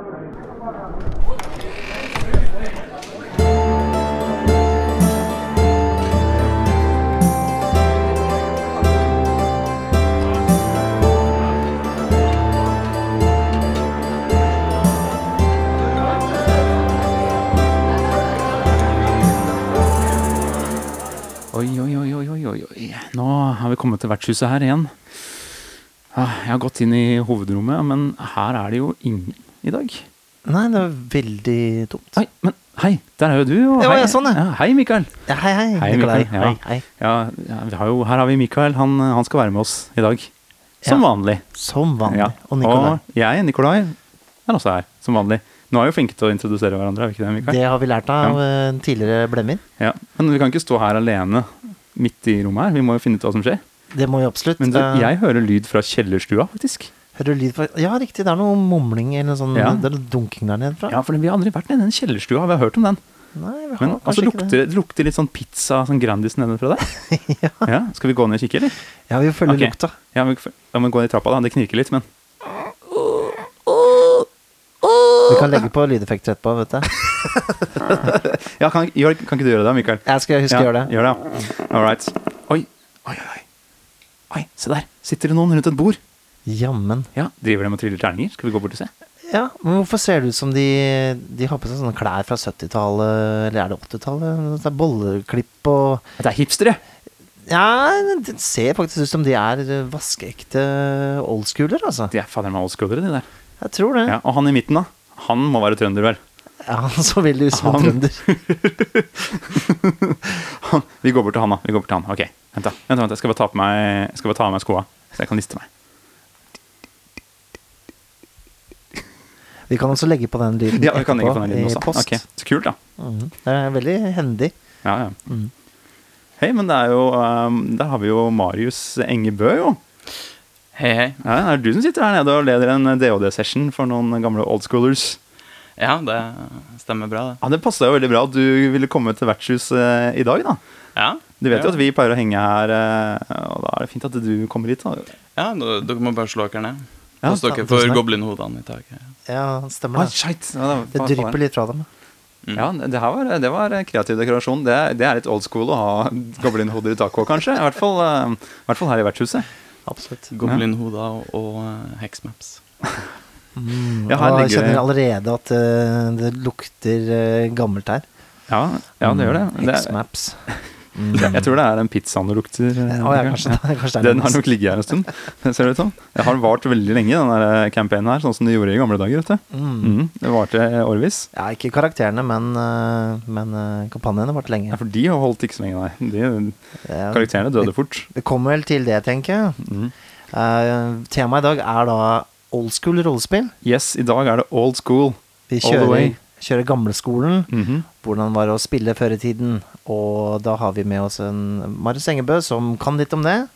Oi, oi, oi, oi, oi, oi. Nå har vi kommet til vertshuset her igjen. Ah, Jeg har gått inn i hovedrommet, men her er det jo ingen i dag. Nei, det var veldig tomt. Hei, men hei, der er jo du. Og hei, ja, sånn, ja. Hei, Mikael. Ja, hei, hei, Hei, Nikolai. Mikkel. Hei, hei. Ja, ja, vi har jo, her har vi Mikael. Han, han skal være med oss i dag. Som Ja. vanlig. Som vanlig. Ja. Og Nikolai. Og jeg, Nikolai, er også her, som vanlig. Nå er vi jo flinke til å introdusere hverandre, er vi ikke det, Mikael? Det har vi lært av en tidligere blemmer. Ja. Men vi kan ikke stå her alene midt i rommet her. Vi må jo finne ut hva som skjer. Det må vi absolutt. Men du, Eh, jeg hører lyd fra kjellerstua, faktisk. Ja, riktig. Det er noe mumling eller noe sånn Ja. Det er noe dunking der nede fra. Ja, for vi har aldri vært nede i den kjellerstua. Vi har hørt om den. Nei, vi har Men altså, lukter, det. det lukter litt sånn pizza, sånn Grandis nedenfra der. ja. Ja, Skal vi gå ned og kikke, eller? ja, vi følger okay. lukta. Ja, vi, ja, men gå i trappa, da. Det knirker litt, men Vi kan legge på lydeffekter etterpå, vet du. Ja, kan, kan ikke du gjøre det, Mikael? Jeg skal huske å gjøre det. Gjør det. All right. Oi, oi, oi. oi. Oi, se der. Sitter det noen rundt et bord? Jammen. Ja, Driver de og triller terninger? Skal vi gå bort og se? Ja, men hvorfor ser det ut som de, de har på seg sånne klær fra 70-tallet, eller er det 80-tallet? Det er Bolleklipp og Det er hipstere! Ja, det ser faktisk ut som de er eh, vaskeekte oldschooler, altså. De er fader meg oldschoolere, de der. Jeg tror det. Ja, og han i midten, da? Han må være trønder, vel? Ja, han så veldig ut som en trønder. Han, vi går bort til han, da. Vi går bort til han. Ok, vent da. Vent, vent, jeg skal bare ta på meg, jeg skal bare ta av meg skoa, så jeg kan liste meg. Vi kan også legge på den lyden Ja, vi kan legge på den lyden i også. post. Okay. så kult, da. Mm. Det er veldig hendig. Ja, ja. Mm. Hei, men det er jo um, Der har vi jo Marius Engebø, jo. Hei, hei. Ja, det er du som sitter her nede og leder en DOD-session for noen gamle oldschoolers. Ja, det stemmer bra, det. Ja, Det passa jo veldig bra at du ville komme til vertshuset uh, i dag, da. Ja, Du vet jo at vi pleier å henge her, eh, og da er det fint at du kommer hit. da. Ja, dere må bare slå dere ned. Ja, hos dere for goblinhodene i taket. Ja, stemmer det. Ah, Ja, det, Det drypper litt fra dem. Mm. Ja, det, her var, det var kreativ dekorasjon. Det, det er litt old school å ha goblinhoder i taket òg, kanskje. I hvert, fall, uh, I hvert fall her i vertshuset. Absolutt. Goblinhoder og, og uh, hexmaps. Mm. Ja, her og jeg kjenner allerede at uh, det lukter eh, gammelt her. Ja, ja det gjør det. det X-Maps. Mm. jeg, tror det er den pizzaen det lukter. eh, ja, kanskje, ja. kanskje det er Den har nok ligget her en stund. Ser det ut som. Det har vart veldig lenge, den der campaignen her, sånn som de gjorde i gamle dager. vet du. Mm. Mm. det varte årevis. Ja, ikke karakterene, men, eh, men eh, kampanjene varte lenge. Ja, for de har holdt ikke så lenge, nei. De, Ja, karakterene døde fort. Det kommer vel til det, tenker jeg. Mhm. Eh, temaet i dag er da old school rollespill. Yes, i dag er det old school. Vi All the way. Kjører, gamleskolen. Mm -hmm. Hvordan var det å spille før i tiden? Og da har vi med oss en Marius Engebø som kan litt om det.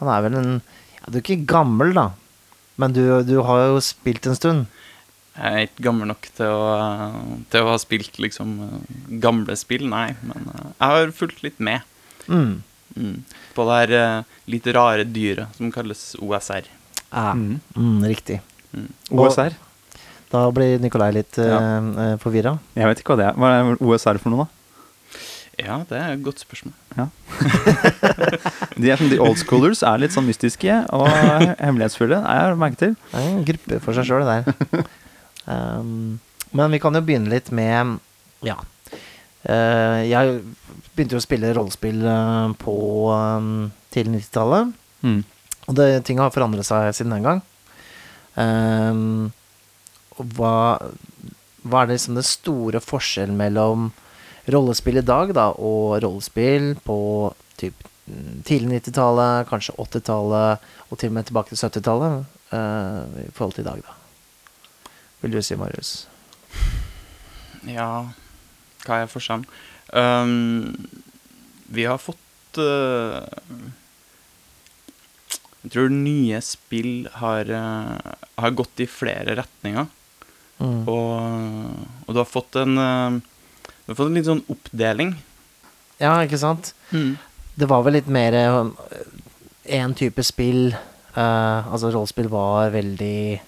Han er vel en ja, Du er ikke gammel, da. Men du, du har jo spilt en stund. Jeg er ikke gammel nok til å, til å ha spilt liksom gamle spill, nei. Men eh, jeg har fulgt litt med Mm. mm. på det her eh, litt rare dyret som kalles OSR. Ja, Mhm. mm, riktig. Mm. OSR. Da blir Nikolai litt Ja. uh, forvirra. Jeg vet ikke hva det er. Hva er OSR for noe, da? Ja, det er et godt spørsmål. De, er som de old schoolers er litt sånn mystiske og hemmelighetsfulle. Jeg har merket til. Det er en gruppe for seg sjøl, det der. Um, men vi kan jo begynne litt med Ja. Uh, jeg begynte jo å spille rollespill eh, på um, tidlig 90-tallet. Mm. Og det, ting har forandret seg siden den gang. Um, hva, hva er det liksom det store forskjellen mellom rollespill i dag da, og rollespill på typ mm, tidlig 90-tallet, kanskje 80-tallet, og til og med tilbake til 70-tallet, uh, i forhold til i dag, da? Vil du si, Marius? Ja, hva er forskjellen? Um, vi har fått uh, Jeg tror nye spill har, uh, har gått i flere retninger. Mm. Og, og du har fått en uh, Du har fått en litt sånn oppdeling. Ja, ikke sant? Det var vel litt mer én type spill. Uh, altså, rollespill var veldig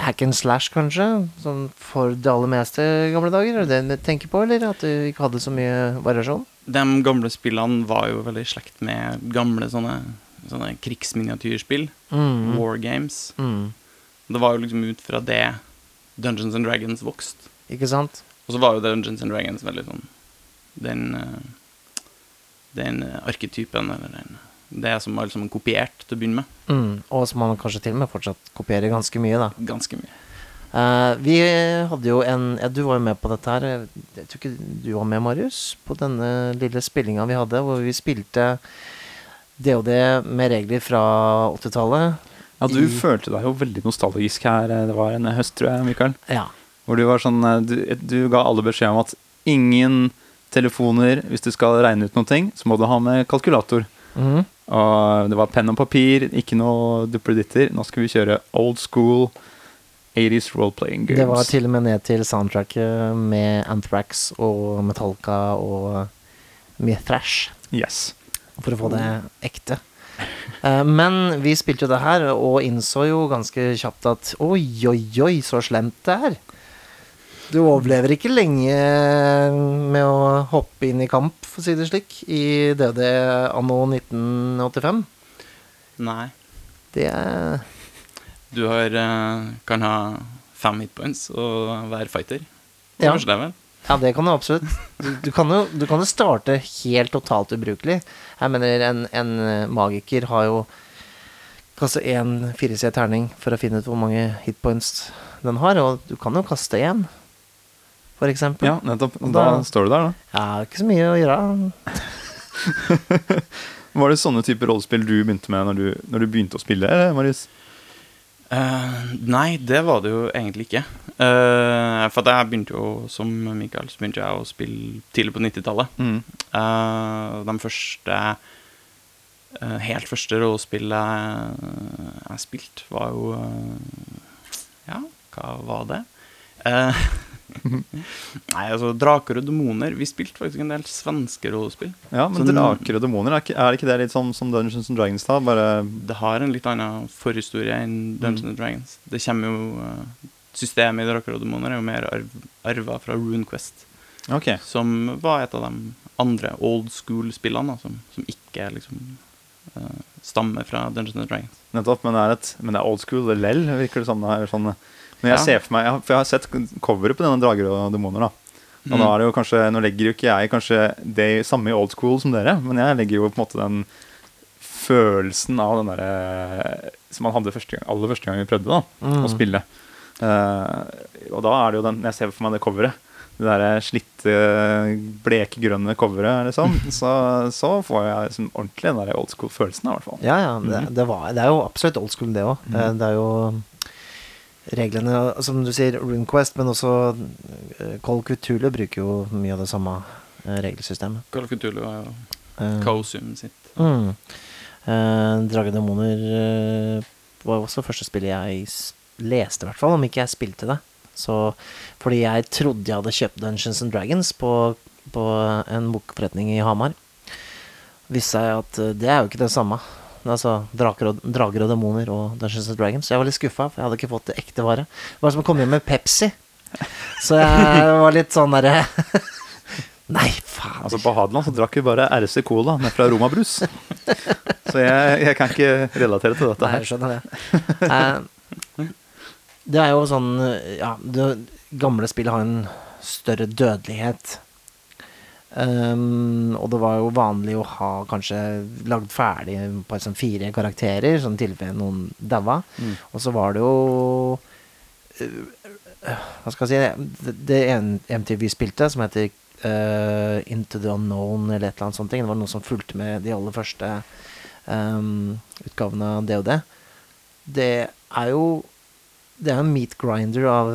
hack and slash, kanskje? Sånn for det aller meste gamle dager? Er det det du tenker på, eller at du ikke hadde så mye variasjon? De gamle spillene var jo veldig i slekt med gamle sånne, sånne krigsminiatyrspill. Mm. War games. Mm. Det var jo liksom ut fra det Dungeons and Dragons vokst. Ikke sant? Og så var jo Dungeons and Dragons veldig sånn Den eh, Den arketypen, eller den Det som var liksom kopiert til å begynne med. Mm. Og som man kanskje til og med fortsatt kopierer ganske mye, da. Ganske mye. Uh, vi hadde jo en Ja, du var jo med på dette her. Jeg tror ikke du var med, Marius, på denne lille spillinga vi hadde, hvor vi spilte DOD med regler fra 80-tallet. Ja, du I- følte deg jo veldig nostalgisk her. Det var en høst, tror jeg, Mikael. Ja. Hvor du var sånn eh, Du, du ga alle beskjed om at ingen telefoner Hvis du skal regne ut noen ting, så må du ha med kalkulator. Mm. Og det var penn og papir, ikke noe duppeditter. Nå skal vi kjøre old school 80s role-playing games. Det var til og med ned til soundtracket med Anthrax og Metallica og mye thrash, Yes. for å få det ekte. Eh, Men vi spilte jo det her, og innså jo ganske kjapt at oi, oi, oi, så slemt det er. Du overlever ikke lenge med å hoppe inn i kamp, for å si det slik, i DD anno 1985. Nei. Det er Du har, eh, kan ha fem hitpoints og være fighter. Ja. Kanskje det, vel? Ja, det kan du absolutt. Du, du, kan jo, du kan jo starte helt totalt ubrukelig. Jeg mener, en, en eh, magiker har jo kaste én 4C terning for å finne ut hvor mange hitpoints den har, og du kan jo kaste én, for eksempel. Ja, nettopp. Da, da- står du der, da. Ja, ikke så mye å gjøre. Var det sånne typer rollespill du begynte med når du, når du begynte å spille, Marius? Eh, nei, det var det jo egentlig ikke. Uh, for jeg begynte jo, som Mikael, så begynte jeg å spille tidlig på 90-tallet. Mm. Uh, de første Helt første rollespillet jeg, jeg spilte, var jo Ja, hva var det? Eh, nei, altså Draker og demoner. Vi spilte faktisk en del svenske rollespill. Ja, men Sånn- draker og demoner, er ikke, er ikke det litt sånn som Dungeons and Dragons, da? Bare Det har en litt annen forhistorie enn Dungeons and Dragons. Det kommer jo eh, Systemet i Draker og demoner er jo mer arv, arva fra RuneQuest, okay. som var et av de andre old school-spillene som, som ikke liksom uh, stammer fra Dungeons and Dragons. Nettopp, men det er, et, men det er old school lell, virker det som. det er sånn, men jeg Ja. ser for meg, for jeg har sett coveret på denne Drager og demoner, da. Og Mm. nå er det jo kanskje, nå legger jo ikke jeg kanskje det samme i old school som dere, men jeg legger jo på en måte den følelsen av den derre som man hadde første gang, aller første gang vi prøvde da, Mm. å spille. Uh, og da er det jo den, når jeg ser for meg det coveret, det derre slitte, blekgrønne coveret, liksom, så, så får jeg liksom ordentlig den der old school-følelsen, i hvert fall. Ja, ja. Det, Mhm. det, var, det er jo absolutt old school, det òg. Mm. Det er jo reglene Som du sier, RuneQuest, men også uh, Call Cthulhu bruker jo mye av det samme eh, regelsystemet. Of Cthulhu var jo Eh, Kaosum sitt. Mm. Uh, Drage Demoner eh, var også første spillet jeg leste, i hvert fall, om ikke jeg spilte det. Så, fordi jeg trodde jeg hadde kjøpt Dungeons and Dragons på, på en bokforretning i Hamar. Viste seg at eh, det er jo ikke det samme. Altså draker og, drager og demoner og Dungeons and Dragons. Jeg var litt skuffa, for jeg hadde ikke fått det ekte vare. Det var som å komme hjem med Pepsi. Så jeg var litt sånn derre Nei, faen. Altså På Hadeland så drakk vi bare RC Cola ned fra Roma Brus. Så jeg, jeg kan ikke relatere til dette Nei, her. jeg skjønner det. Eh, det er jo sånn Ja, det gamle spillet har en større dødelighet. Um, og det var jo vanlig å ha kanskje lagd ferdig på sånn fire karakterer, sånn i tilfelle noen daua. Mm. Og så var det jo uh, Hva skal jeg si Det, MTV spilte, som heter uh, Into the Unknown, eller et eller annet sånt. Det var noe som fulgte med de aller første um, utgavene av DOD. Det er jo Det er jo en meat grinder av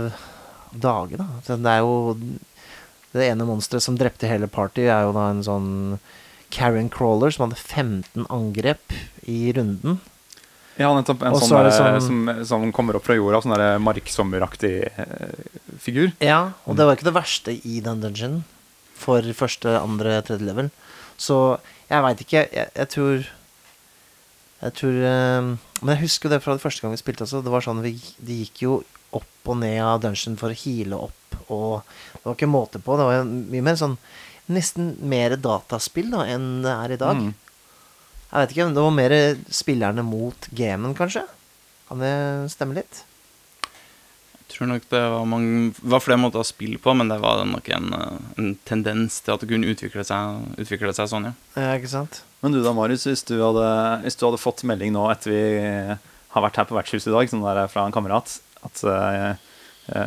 dage, da. Så det er jo Det ene monsteret som drepte hele party, er jo da en sånn Karen Crawler som hadde 15 angrep i runden. Ja, nettopp. En sånn, der, sånn- som, som kommer opp fra jorda, sånn der marksommeraktig eh, figur. Ja, og det var ikke det verste i den dungeon for første, andre, tredje level. Så jeg veit ikke. Jeg, jeg tror Jeg tror eh, Men jeg husker det fra det første gang vi spilte også. Det var sånn vi, De gikk jo opp og ned av dungeon for å heale opp, og det var ikke måte på. Det var mye mer sånn Nesten mer dataspill da enn det er i dag. Mm. Jeg vet ikke, Det var mer spillerne mot gamen, kanskje? Kan det stemme litt? Jeg tror nok det var, mange, var flere måter å spille på, men det var nok en, eh, en tendens til at det kunne utvikle seg, utvikle seg sånn, ja. Ja, ikke sant? Men du da, Marius, hvis du, hadde, hvis du hadde fått melding nå etter vi har vært her på vertshuset i dag, sånn der fra en kamerat, at eh,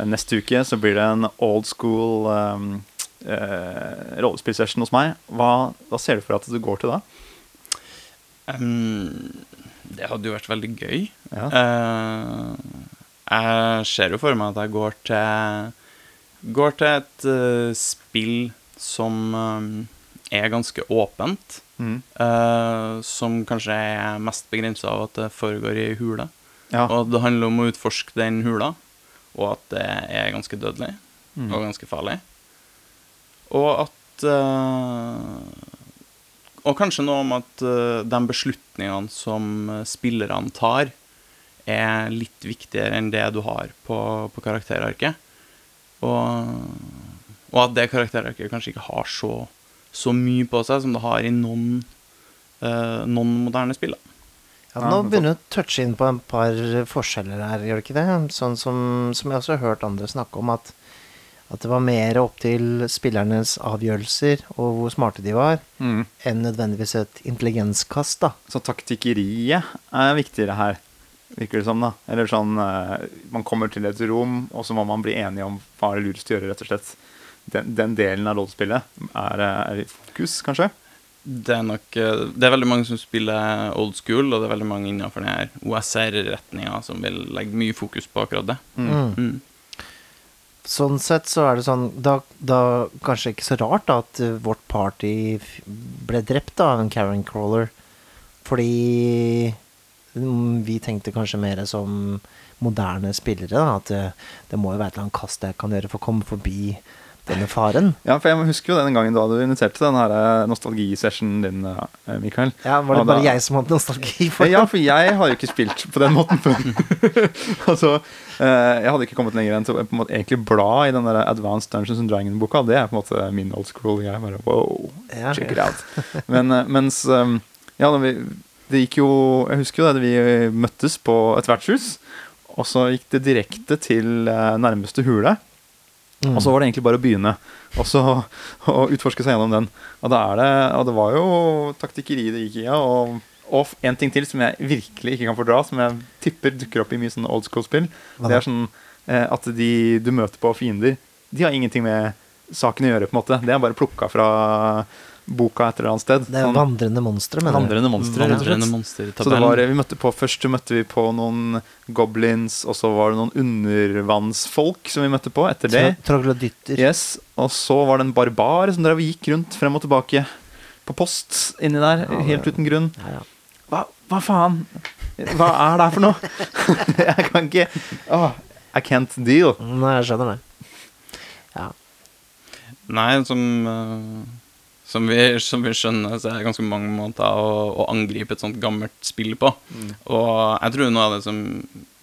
neste uke så blir det en old school um, uh, rollespillsession hos meg, hva, hva ser du for deg at du går til da? Um, det hadde jo vært veldig gøy. Ja. Uh, jeg ser jo for meg at jeg går til Går til et uh, spill som um, er ganske åpent. Mm. Uh, som kanskje er mest begrensa av at det foregår i hule. Ja. Og det handler om å utforske den hula, og at det er ganske dødelig Mm. og ganske farlig. Og at uh, Og kanskje noe om at uh, de beslutningene som spillerne tar, er litt viktigere enn det du har på, på karakterarket. Og, og at det karakterarket kanskje ikke har så, så mye på seg som det har i noen, uh, noen moderne spill. da. Ja, nå begynner du å touche inn på en par forskjeller her, gjør det ikke det? Sånn som, som jeg også har hørt andre snakke om, at, at det var mer opp til spillernes avgjørelser og hvor smarte de var, Mm. enn nødvendigvis et intelligenskast, da. Så taktikkeriet er viktigere her, virker det som. da Eller sånn eh, Man kommer til et rom, og så må man bli enige om hva er det lurest å gjøre, rett og slett. Den, den delen av rollespillet er, eh, er i fokus, kanskje. Det er nok eh, Det er veldig mange som spiller old school, og det er veldig mange innenfor denne OSR-retninga som vil legge mye fokus på akkurat det. Mm. Mm. Sånn sett så er det sånn Da, da kanskje ikke så rart da at eh, vårt party ble drept av en Karen Crawler. Fordi mm, vi tenkte kanskje mer som moderne spillere. da At det, det må jo være et eller annet kast jeg kan gjøre for å komme forbi denne faren. Ja, for jeg husker jo den gangen da du inviterte til den her eh, nostalgisessionen din, eh, Mikael. Ja, Var det Og bare da- jeg som hadde nostalgi for Ja, for jeg har jo ikke spilt på den måten før. altså, eh, jeg hadde ikke kommet lenger enn til å på en måte egentlig bla i den der Advanced Dungeons and Dragon-boka. Det er på en måte min old school. Jeg bare, wow, Ja. check it out. Men, eh, mens eh, Ja, vi, det gikk jo Jeg husker jo det, vi møttes på et vertshus. Og så gikk det direkte til eh, nærmeste hule. Mm. Og så var det egentlig bare å begynne og så å utforske seg gjennom den. Og, er det, og det var jo taktikkeri det gikk i. Ja, og, og en ting til som jeg virkelig ikke kan fordra, som jeg tipper dukker opp i mye sånne old school-spill, det er sånn eh, at de du møter på fiender, de har ingenting med saken å gjøre. på en måte Det er bare plukka fra boka et eller annet sted. Det er Sånn vandrende monstre, mener du? vandrende monstre. rett og slett. Så det var, vi møtte på, først så møtte vi på noen goblins, og så var det noen undervannsfolk som vi møtte på etter det. Troglodytter. Yes, Og så var det en barbar som drev og gikk rundt frem og tilbake på post inni der, Ja, helt uten grunn. Ja, ja. Hva, hva faen? Hva er det her for noe? jeg kan ikke oh, I can't deal. Nei, jeg skjønner det. Ja. Nei, som, eh, som, vi, som vi skjønner, så er det ganske mange måter å, å angripe et sånt gammelt spill på. Og jeg tror noe av det som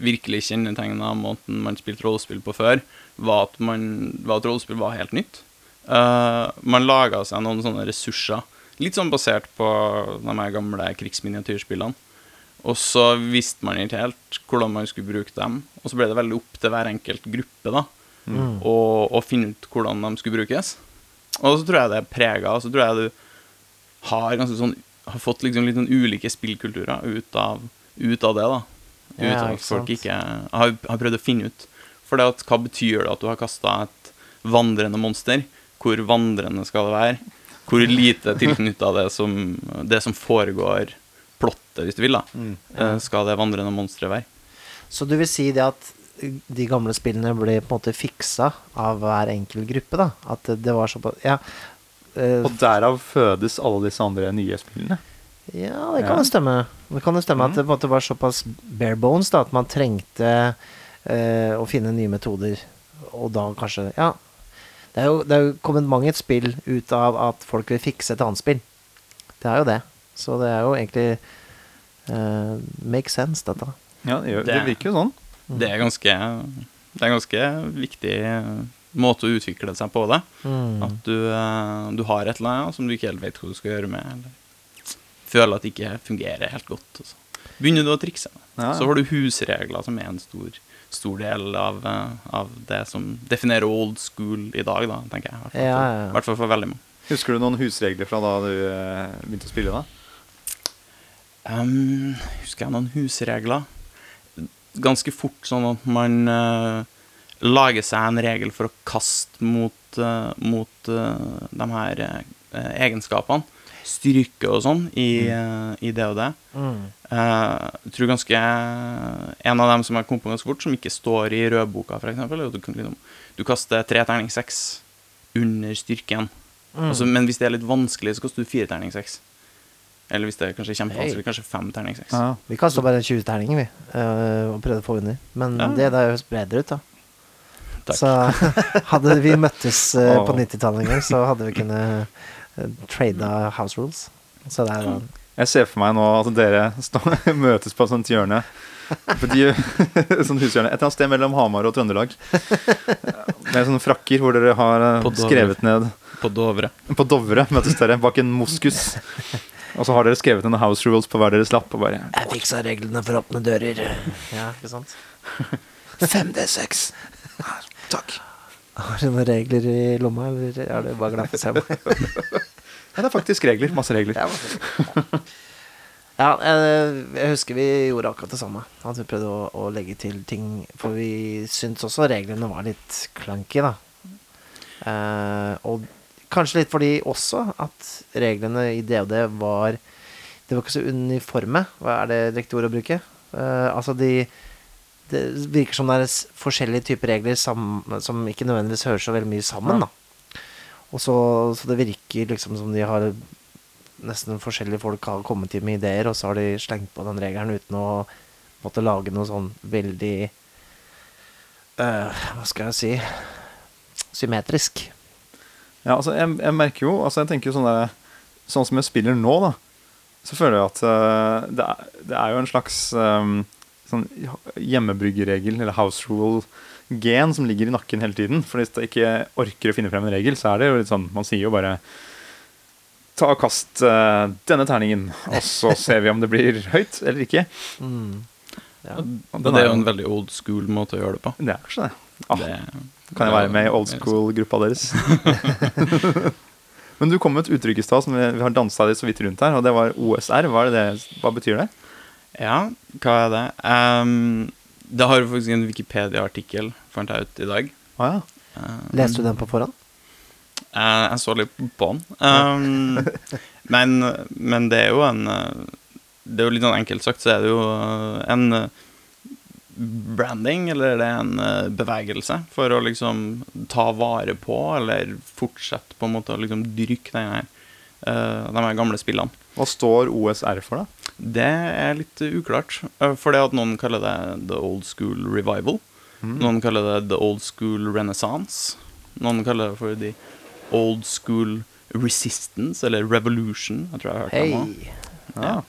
virkelig kjennetegna måten man spilte rollespill på før, var at, man, var at rollespill var helt nytt. Uh, man laga seg noen sånne ressurser, litt sånn basert på de gamle krigsminiatyrspillene. Og så visste man ikke helt hvordan man skulle bruke dem. Og så ble det veldig opp til hver enkelt gruppe da, Mm. å, å finne ut hvordan de skulle brukes. Og så tror jeg det er prega, og så tror jeg du har ganske sånn Har fått liksom litt sånn ulike spillkulturer ut av, ut av det, da. Ut Ja, av at folk ikke har, har prøvd å finne ut. For det at hva betyr det at du har kasta et vandrende monster? Hvor vandrende skal det være? Hvor lite tilknytta det, som- det som foregår plottet, hvis du vil, da. Mm. eh, Skal det vandrende monsteret være? Så du vil si det at de gamle spillene ble på en måte fiksa av hver enkelt gruppe, da? At det, var såpass Ja. Uh, Og derav fødes alle disse andre nye spillene. ja, det kan Ja. jo stemme. Det kan jo stemme mm. at det på en måte var såpass bare bones da, at man trengte uh, å finne nye metoder, og da kanskje Ja. Det er, jo, det er jo kommet mange et spill ut av at folk vil fikse et annet spill. Det er jo det. Så det er jo egentlig uh, make sense, dette. Ja, det, gjør, det Det- virker jo sånn. Det er ganske Det er en ganske viktig eh, måte å utvikle seg på, det. Mm. At du, eh, du har et eller annet som du ikke helt vet hva du skal gjøre med, eller føler at det ikke fungerer helt godt. Og så begynner du å trikse. Ja. Så har du husregler, som er en stor, stor del av, eh, av det som definerer old school i dag, da, tenker jeg. I hvert fall Ja, ja, ja. hvert fall for veldig mange. Husker du noen husregler fra da du begynte å spille? da? Um, husker jeg noen husregler? Ganske fort sånn at man uh, lager seg en regel for å kaste mot, uh, mot uh, de her egenskapene. Styrke og sånn i, eh, i det og det. Mm. Jeg tror ganske En av dem som jeg kom på ganske fort, som ikke står i rødboka, f.eks., er at du, liksom, du kaster tre terning seks under styrken. Mm. Altså, men hvis det er litt vanskelig, så kaster du fire terning seks. Eller hvis det er kanskje kjempevanskelig, kanskje fem terning seks. Ja. Vi kasta bare 20 terninger, vi, eh, og prøvde å få under. Men Ja. det der høres bedre ut, da. Takk. Så hadde vi møttes eh, på 90-tallet en gang, så hadde vi kunnet uh, trada house rules. Så det er da Jeg ser for meg nå at dere står, møtes på et sånt hjørne. De, sånn hushjørne. Et eller annet sted mellom Hamar og Trøndelag. Med sånne frakker hvor dere har eh, På Dovre. skrevet ned På Dovre. På Dovre møtes dere bak en moskus. Og så har dere skrevet noen house rules på hver deres lapp. Og bare Jeg fiksa reglene for åpne dører. Ja, ikke sant? 5D6. Takk. Har du noen regler i lomma, eller er du bare glad for å se meg? Ja, det er faktisk regler. Masse regler. Ja, jeg, jeg husker vi gjorde akkurat det samme. At vi prøvde å, å legge til ting. For vi syntes også reglene var litt clunky, da. Uh, og kanskje litt fordi også at reglene i DOD var Det var ikke så uniforme. Hva er det riktige ord å bruke? Uh, altså de Det virker som det er forskjellige typer regler sam, som ikke nødvendigvis hører så veldig mye sammen, da. Og så, så det virker liksom som de har nesten forskjellige folk har kommet til med ideer, og så har de slengt på den regelen uten å måtte lage noe sånn veldig øh, Hva skal jeg si Symmetrisk. Ja, altså, jeg, jeg merker jo altså, jeg tenker jo sånn der, Sånn som jeg spiller nå, da, så føler jeg at uh, det, er, det er jo en slags um, sånn hjemmebryggeregel, eller house rule-gen, som ligger i nakken hele tiden. For hvis jeg ikke orker å finne frem en regel, så er det jo litt sånn Man sier jo bare Ta og kast uh, denne terningen, og så ser vi om det blir høyt eller ikke. Mm. Ja. Og Og det er jo jo- en veldig old school måte å gjøre det på. Det er kanskje det. Ah, Det, kan jeg være med i old school-gruppa deres? Men du kom med et uttrykk i stad som vi, vi har dansa litt så vidt rundt her, og det var OSR. Hva, er det det, hva betyr det? Ja, hva er det? Um, det har faktisk en Wikipedia-artikkel, fant jeg ut i dag. Ah, ja. um, Leste du den på forhånd? Uh, jeg så litt på den. Um, men, men det er jo en eh, Det er jo litt sånn enkelt sagt, så er det jo eh, en branding, eller det er en eh, bevegelse, for å liksom ta vare på, eller fortsette på en måte å liksom dyrke den her, eh, de her gamle spillene. Hva står OSR for, da? Det er litt uklart. eh, For det at noen kaller det the old school revival. Noen kaller det the old school renaissance. Noen kaller det for the old school resistance, eller revolution. Jeg tror jeg har hørt det Ja. Ja.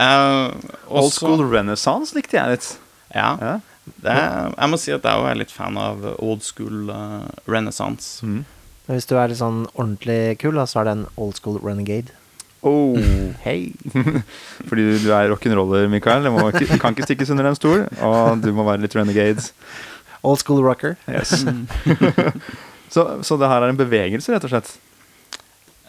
Uh, Old school renaissance likte jeg litt. Ja. Ja. Det, jeg må si at jeg er litt fan av old school uh, renaissance. Mm. Men hvis du er litt sånn ordentlig kul, da, så er det en old school renegade. Oh. Hei! Fordi du er rock'n'roller, Mikael. Det må kan ikke stikkes under en stol. Og du må være litt renegade. Old school rocker. Yes. så, så det her er en bevegelse, rett og slett?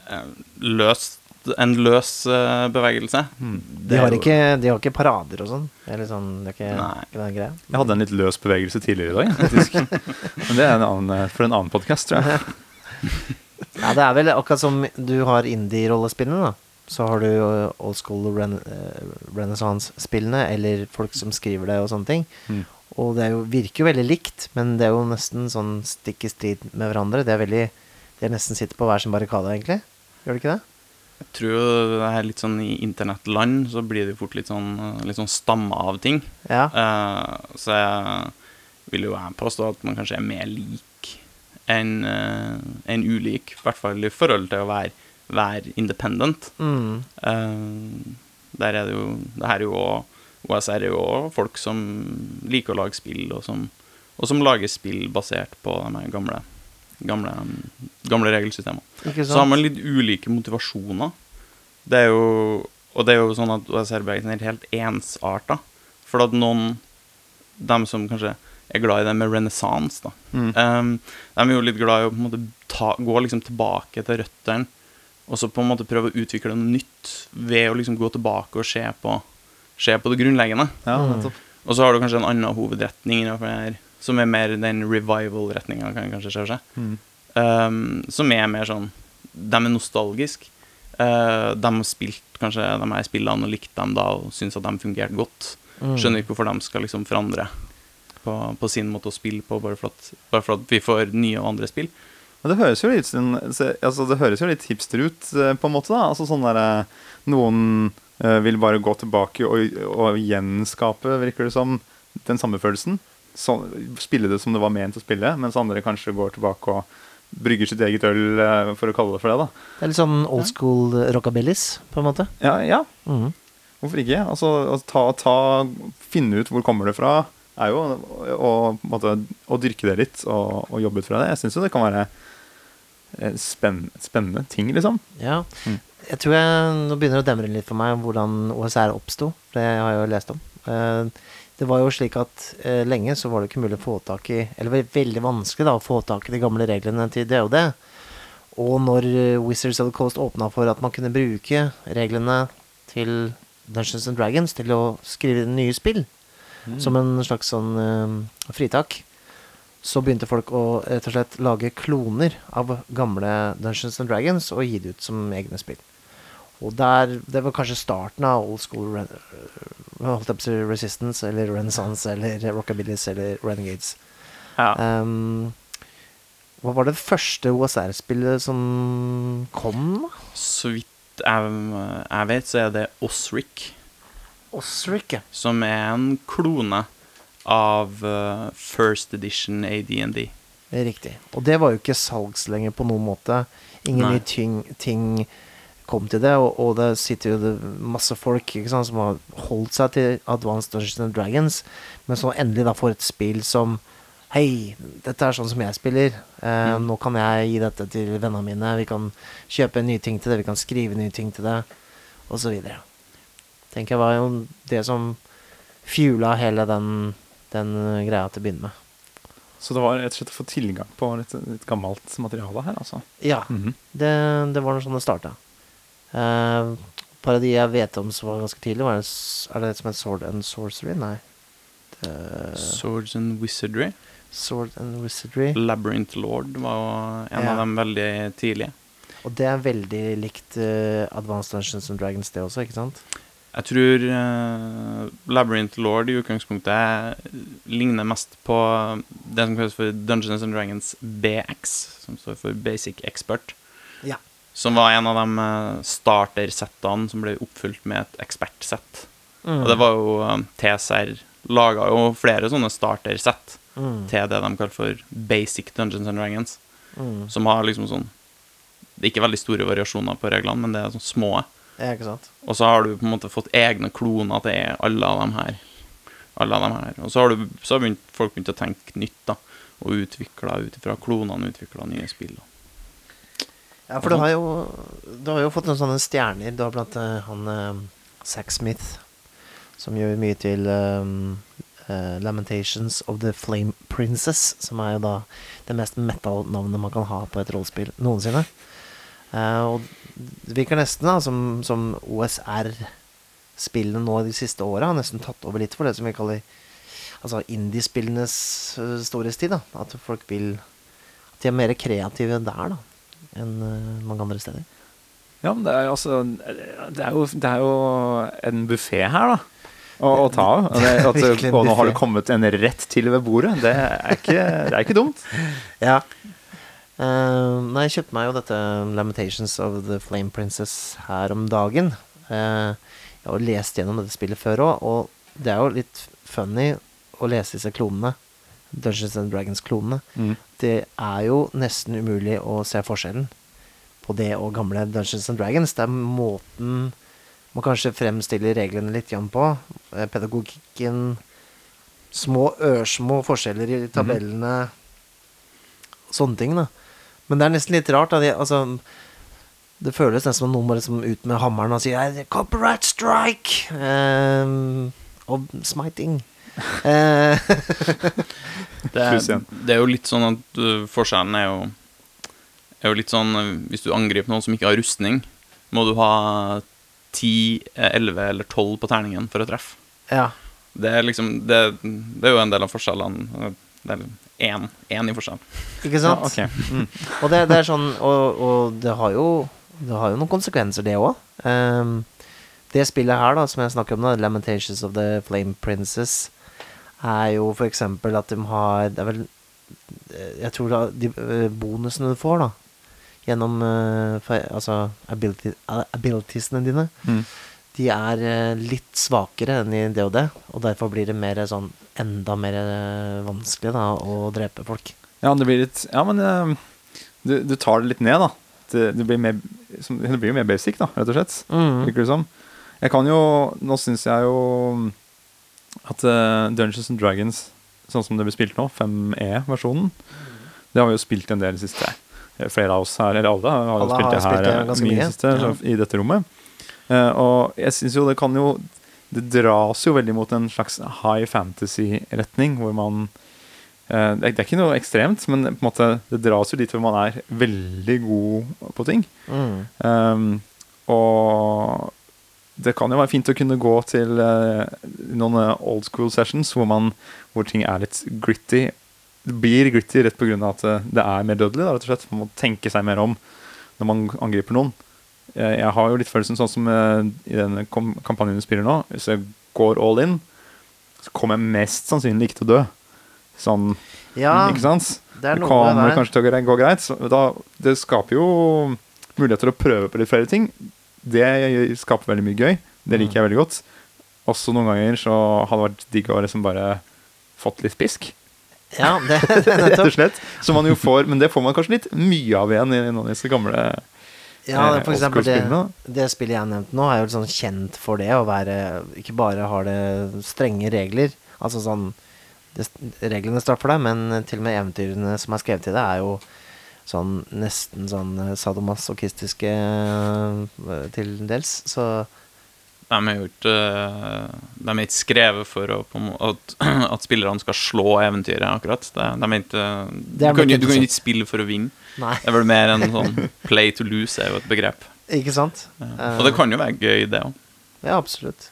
Eh, løst, en løs eh, bevegelse. Mm. De har, ikke, de har ikke parader og sånn. Eller sånn, det er ikke, ikke den greia. Jeg hadde en litt løs bevegelse tidligere i dag, faktisk. Men det er en annen, eh, for en annen podkast, tror jeg. Ja, det er vel akkurat som du har indie-rollespillene, da. Så har du old school ren eh, renaissance-spillene, eller folk som skriver det og sånne ting. Mm. Og det er jo, virker jo veldig likt, men det er jo nesten sånn stikk i strid med hverandre. Det er veldig De nesten sitter på hver sin barrikade, egentlig. Gjør det ikke det? Jeg tror jo det er litt sånn i internettland så blir det fort litt sånn, eh, litt sånn stamme av ting. Ja. Uh, så jeg vil jo jeg påstå at man kanskje er mer lik enn uh, en ulik. I hvert fall i forhold til å være, være independent. Mm. Uh, Der er det jo Det her er jo OSR er jo òg folk som liker å lage spill, og som, og som lager spill basert på de her gamle, gamle, gamle regelsystemene. Så har man litt ulike motivasjoner. Det er jo Og det er jo sånn at OSR-bevegelsen er helt ensarta. For at noen dem som kanskje er glad i det med renessanse, da. Mm. Um, de er jo litt glad i å på en måte ta, gå liksom tilbake til røttene, og så på en måte prøve å utvikle noe nytt ved å liksom gå tilbake og se på, se på det grunnleggende. Ja, Mm. Og så har du kanskje en annen hovedretning innenfor det her, som er mer den revival-retninga, kan kanskje se seg. Mm. Um, som er mer sånn De er nostalgiske. Uh, de har spilt kanskje de her spillene og likt dem da og syns at de fungerte godt. Mm. Skjønner ikke hvorfor de skal liksom forandre på, på sin måte å spille på, bare for, at, bare for at vi får nye og andre spill. Men det høres jo litt, altså det høres jo litt hipster ut, eh, på en måte. da Altså sånn der, eh, Noen eh, vil bare gå tilbake og, og gjenskape, virker det som, den samme følelsen. Så, spille det som det var ment å spille, mens andre kanskje går tilbake og brygger sitt eget øl, eh, for å kalle det for det. da Det er litt sånn old school rockabilis, på en måte. Ja, ja Mhm. hvorfor ikke? Altså ta, ta, Finne ut hvor kommer det fra, er jo å, måte, dyrke det litt og, og jobbe ut fra det. Jeg syns jo det kan være spennende, spennende ting, liksom. Ja. Mm. Jeg tror jeg nå begynner det å demre litt for meg hvordan OSR oppsto. Det har jeg jo lest om. Eh, Det var jo slik at eh, lenge så var det ikke mulig å få tak i Eller det var veldig vanskelig da å få tak i de gamle reglene til DOD. Og når eh, Wizards of the Coast åpna for at man kunne bruke reglene til Dungeons and Dragons til å skrive nye spill, som en slags sånn eh, fritak, så begynte folk å rett og slett lage kloner av gamle Dungeons and Dragons og gi det ut som egne spill. Og der, Det var kanskje starten av old school re si Resistance eller Renaissance eller Rockabillies, eller Renegades. Um, hva var det første OSR-spillet som kom? da? Så vidt jeg, jeg vet, så er det Osric, Osric, ja. som er en klone av uh, First Edition AD&D. Riktig. Og det var jo ikke salgs lenger på noen måte. Ingen Nei. nye ting, ting kom til det, og, og det sitter jo det masse folk sant, som har holdt seg til Advanced Dungeons and Dragons, men som endelig da får et spill som Hei, dette er sånn som jeg spiller. Eh, Mm. Nå kan jeg gi dette til vennene mine. Vi kan kjøpe nye ting til det, vi kan skrive nye ting til det, osv. Tenker jeg var jo det som fuela hele den, den greia til å begynne med. Så det var rett og slett å få tilgang på litt, litt gammelt materiale her, altså. Ja. Mhm. Det, det var sånn det starta. Uh, de jeg vet om som var ganske tidlig, var det, er det som en Sword and Sorcery? Nei. Det, Swords and Wizardry. Sword and Wizardry. Labyrinth Lord var jo en Ja. av dem veldig tidlige. Og det er veldig likt uh, Advanced Dungeons and Dragons, det også, ikke sant? Jeg tror uh, Labyrinth Lord i utgangspunktet ligner mest på det som kalles for Dungeons and Dragons BX, som står for Basic Expert. Ja. Som var en av de startersettene starter-settene som ble oppfylt med et ekspertsett. Mm. Og det var jo eh, TSR laga jo flere sånne starter-sett mm. til det de kaller for Basic Dungeons and Dragons. Mm. Som har liksom sånn Det er ikke veldig store variasjoner på reglene, men det er sånn små. Og så har du på en måte fått egne kloner til alle av dem her. Alle av dem her. Og så har, du, så har begynt, folk begynt å tenke nytt, da. Og utvikla ut ifra klonene utvikla nye spill. da. Ja, for du har jo, du har jo fått noen sånne stjerner. Du har blant annet han uh, Zack Smith, som gjør mye til um, uh, Lamentations of the Flame Princess, som er jo da det mest metal-navnet man kan ha på et rollespill noensinne. Uh, og det virker nesten da som, som OSR-spillene nå de siste åra har nesten tatt over litt for det som vi kaller altså indiespillenes eh, storhetstid. da At folk vil At de er mer kreative der da enn eh, mange andre steder. Ja, men det er altså Det er jo, det er jo en buffé her, da. Å, ta av. At, Virkelig og nå har det kommet en rett til ved bordet. Det er ikke, det er ikke dumt. Ja. Uh, nei, jeg kjøpte meg jo dette Lamentations of the Flame Princess her om dagen. Uh, jeg har lest gjennom dette spillet før òg, og det er jo litt funny å lese disse klonene. Dungeons and Dragons-klonene. Mm. Det er jo nesten umulig å se forskjellen på det og gamle Dungeons and Dragons. Det er måten man kanskje fremstiller reglene litt igjen på. Eh, Pedagogikken Små, ørsmå forskjeller i tabellene. Sånne ting, da. Men det er nesten litt rart. Da. De, altså, det føles nesten som noen må liksom ut med hammeren og si «Eh, 'Copyright strike!' Um, og smiting. Eh, Det er, det er jo litt sånn at uh, forskjellen er jo er jo litt sånn uh, Hvis du angriper noen som ikke har rustning, må du ha 10, eh, 11 eller 12 på terningen for å treffe. ja. Det er liksom Det, det er jo en del av forskjellene. Det er én, én i forskjell. Ikke Ja, sant? Mm. Og det, det er sånn Og, og det har jo Det har jo noen konsekvenser, det òg. det spillet her, da, som jeg snakker om, da, Lamentations of the Flame Princess, er jo eksempel at de har Det er vel eh, Jeg tror da de eh, bonusene du får, da, gjennom eh, Altså ability, abilitiesene dine, Mm. de er litt svakere enn i DOD, og derfor blir det mer sånn enda mer vanskelig da å drepe folk. Ja, det blir litt Ja, men du, du tar det litt ned, da. Det, det, blir mer, som, det blir jo mer basic, da, rett og slett. Mm. Virker det som. Jeg kan jo Nå syns jeg jo at uh, Dungeons and Dragons, sånn som det blir spilt nå, 5E-versjonen, det har vi jo spilt en del siste eh, Flere av oss her, eller alle, har jo spilt har det spilt her det eh, ganske mye mye, siste, ja. i dette rommet. Uh, og jeg syns jo det kan jo Det dras jo veldig mot en slags high fantasy-retning, hvor man uh, det, er, det er ikke noe ekstremt, men på en måte det dras jo dit hvor man er veldig god på ting. Mm. Um, og det kan jo være fint å kunne gå til uh, noen eh, old school sessions hvor, man, hvor ting er litt gritty. Det blir gritty rett pga. at eh, det er mer dødelig. Da, rett og slett. Man må tenke seg mer om når man angriper noen. Jeg, har jo litt følelsen sånn som uh, i denne kampanjen du spiller nå. Hvis jeg går all in, så kommer jeg mest sannsynlig ikke til å dø. Sånn, Ja, ikke sant? det Det kommer kanskje til å gå greit. Så da, det skaper jo muligheter til å prøve på litt flere ting. Det skaper veldig mye gøy. Det liker jeg veldig godt. Også noen ganger så hadde det vært digg å liksom bare fått litt pisk. Ja, det, Rett og slett. Som man jo får, men det får man kanskje litt mye av igjen i noen av disse gamle Ja, eh, for eksempel det, det spillet jeg nevnte nå, er jo sånn kjent for det å være Ikke bare har det strenge regler, altså sånn det, Reglene straffer deg, men til og med eventyrene som er skrevet til det, er jo sånn nesten sånn eh, sadomasochistiske eh, til dels. Så De har gjort eh, De er ikke skrevet for å, på at, at spillerne skal slå eventyret, akkurat. De, de er ikke, Det er du, kan, du kan ikke spille for å vinne. nei, Det er vel mer en sånn play to lose er jo et begrep. ikke sant? Ja. Og det kan jo være gøy, det òg. Ja, absolutt.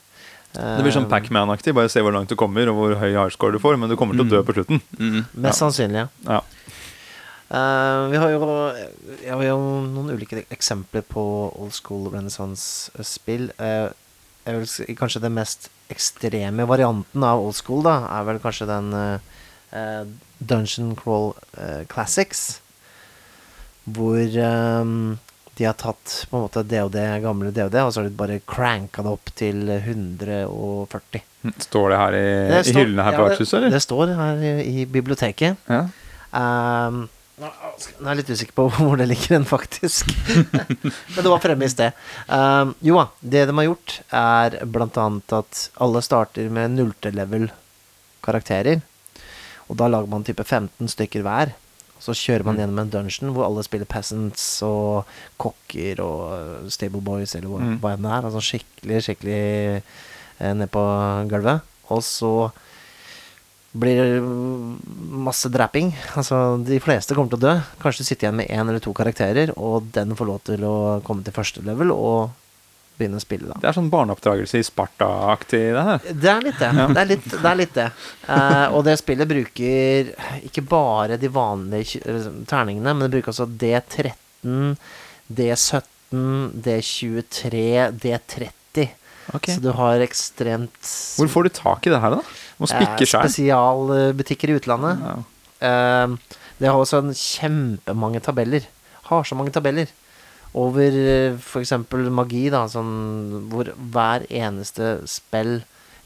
Det blir sånn Pac-Man-aktig. Bare se hvor langt du kommer, og hvor høy hardscore du får. Men du kommer til å dø Mm. på slutten. Mm. Mest sannsynlig, ja. Ja. Eh, vi har jo, jeg har noen ulike eksempler på old school renaissance-spill. Eh, vil kanskje den mest ekstreme varianten av old school, da, er vel kanskje den eh, Dungeon Crawl uh, Classics. Hvor um, de har tatt på en måte DOD, gamle DOD, og så har de bare cranka det opp til 140. Står det her i, Det i står- hyllene her ja, på det- vertshuset, eller? Det står her i, i biblioteket. Ja. Um, nå er jeg litt usikker på hvor det ligger hen, faktisk. Men det var fremme i sted. Um, jo da, det de har gjort, er blant annet at alle starter med nullte-level karakterer. Og da lager man type 15 stykker hver. Og så kjører man Mm. gjennom en dungeon hvor alle spiller peasants og kokker og uh, stable boys, eller hva, Mm. hva enn det er. Altså skikkelig, skikkelig eh, ned på gulvet. Og så blir masse draping. Altså, de fleste kommer til å dø. Kanskje du sitter igjen med én eller to karakterer, og den får lov til å komme til første level og begynne å spille, da. Det er sånn barneoppdragelse i Sparta-aktig, det her. Det er litt det. Det er litt det. Er litt det. Eh, og det spillet bruker ikke bare de vanlige terningene, men det bruker også D13, D17, D23, D30. Så du har ekstremt Hvor får du tak i det her, da? Må spikke eh, sjøl. Spesialbutikker i utlandet. Ja. Eh, det har også en kjempemange tabeller. Har så mange tabeller. Over f.eks. for eksempel magi, da, sånn, hvor hver eneste spill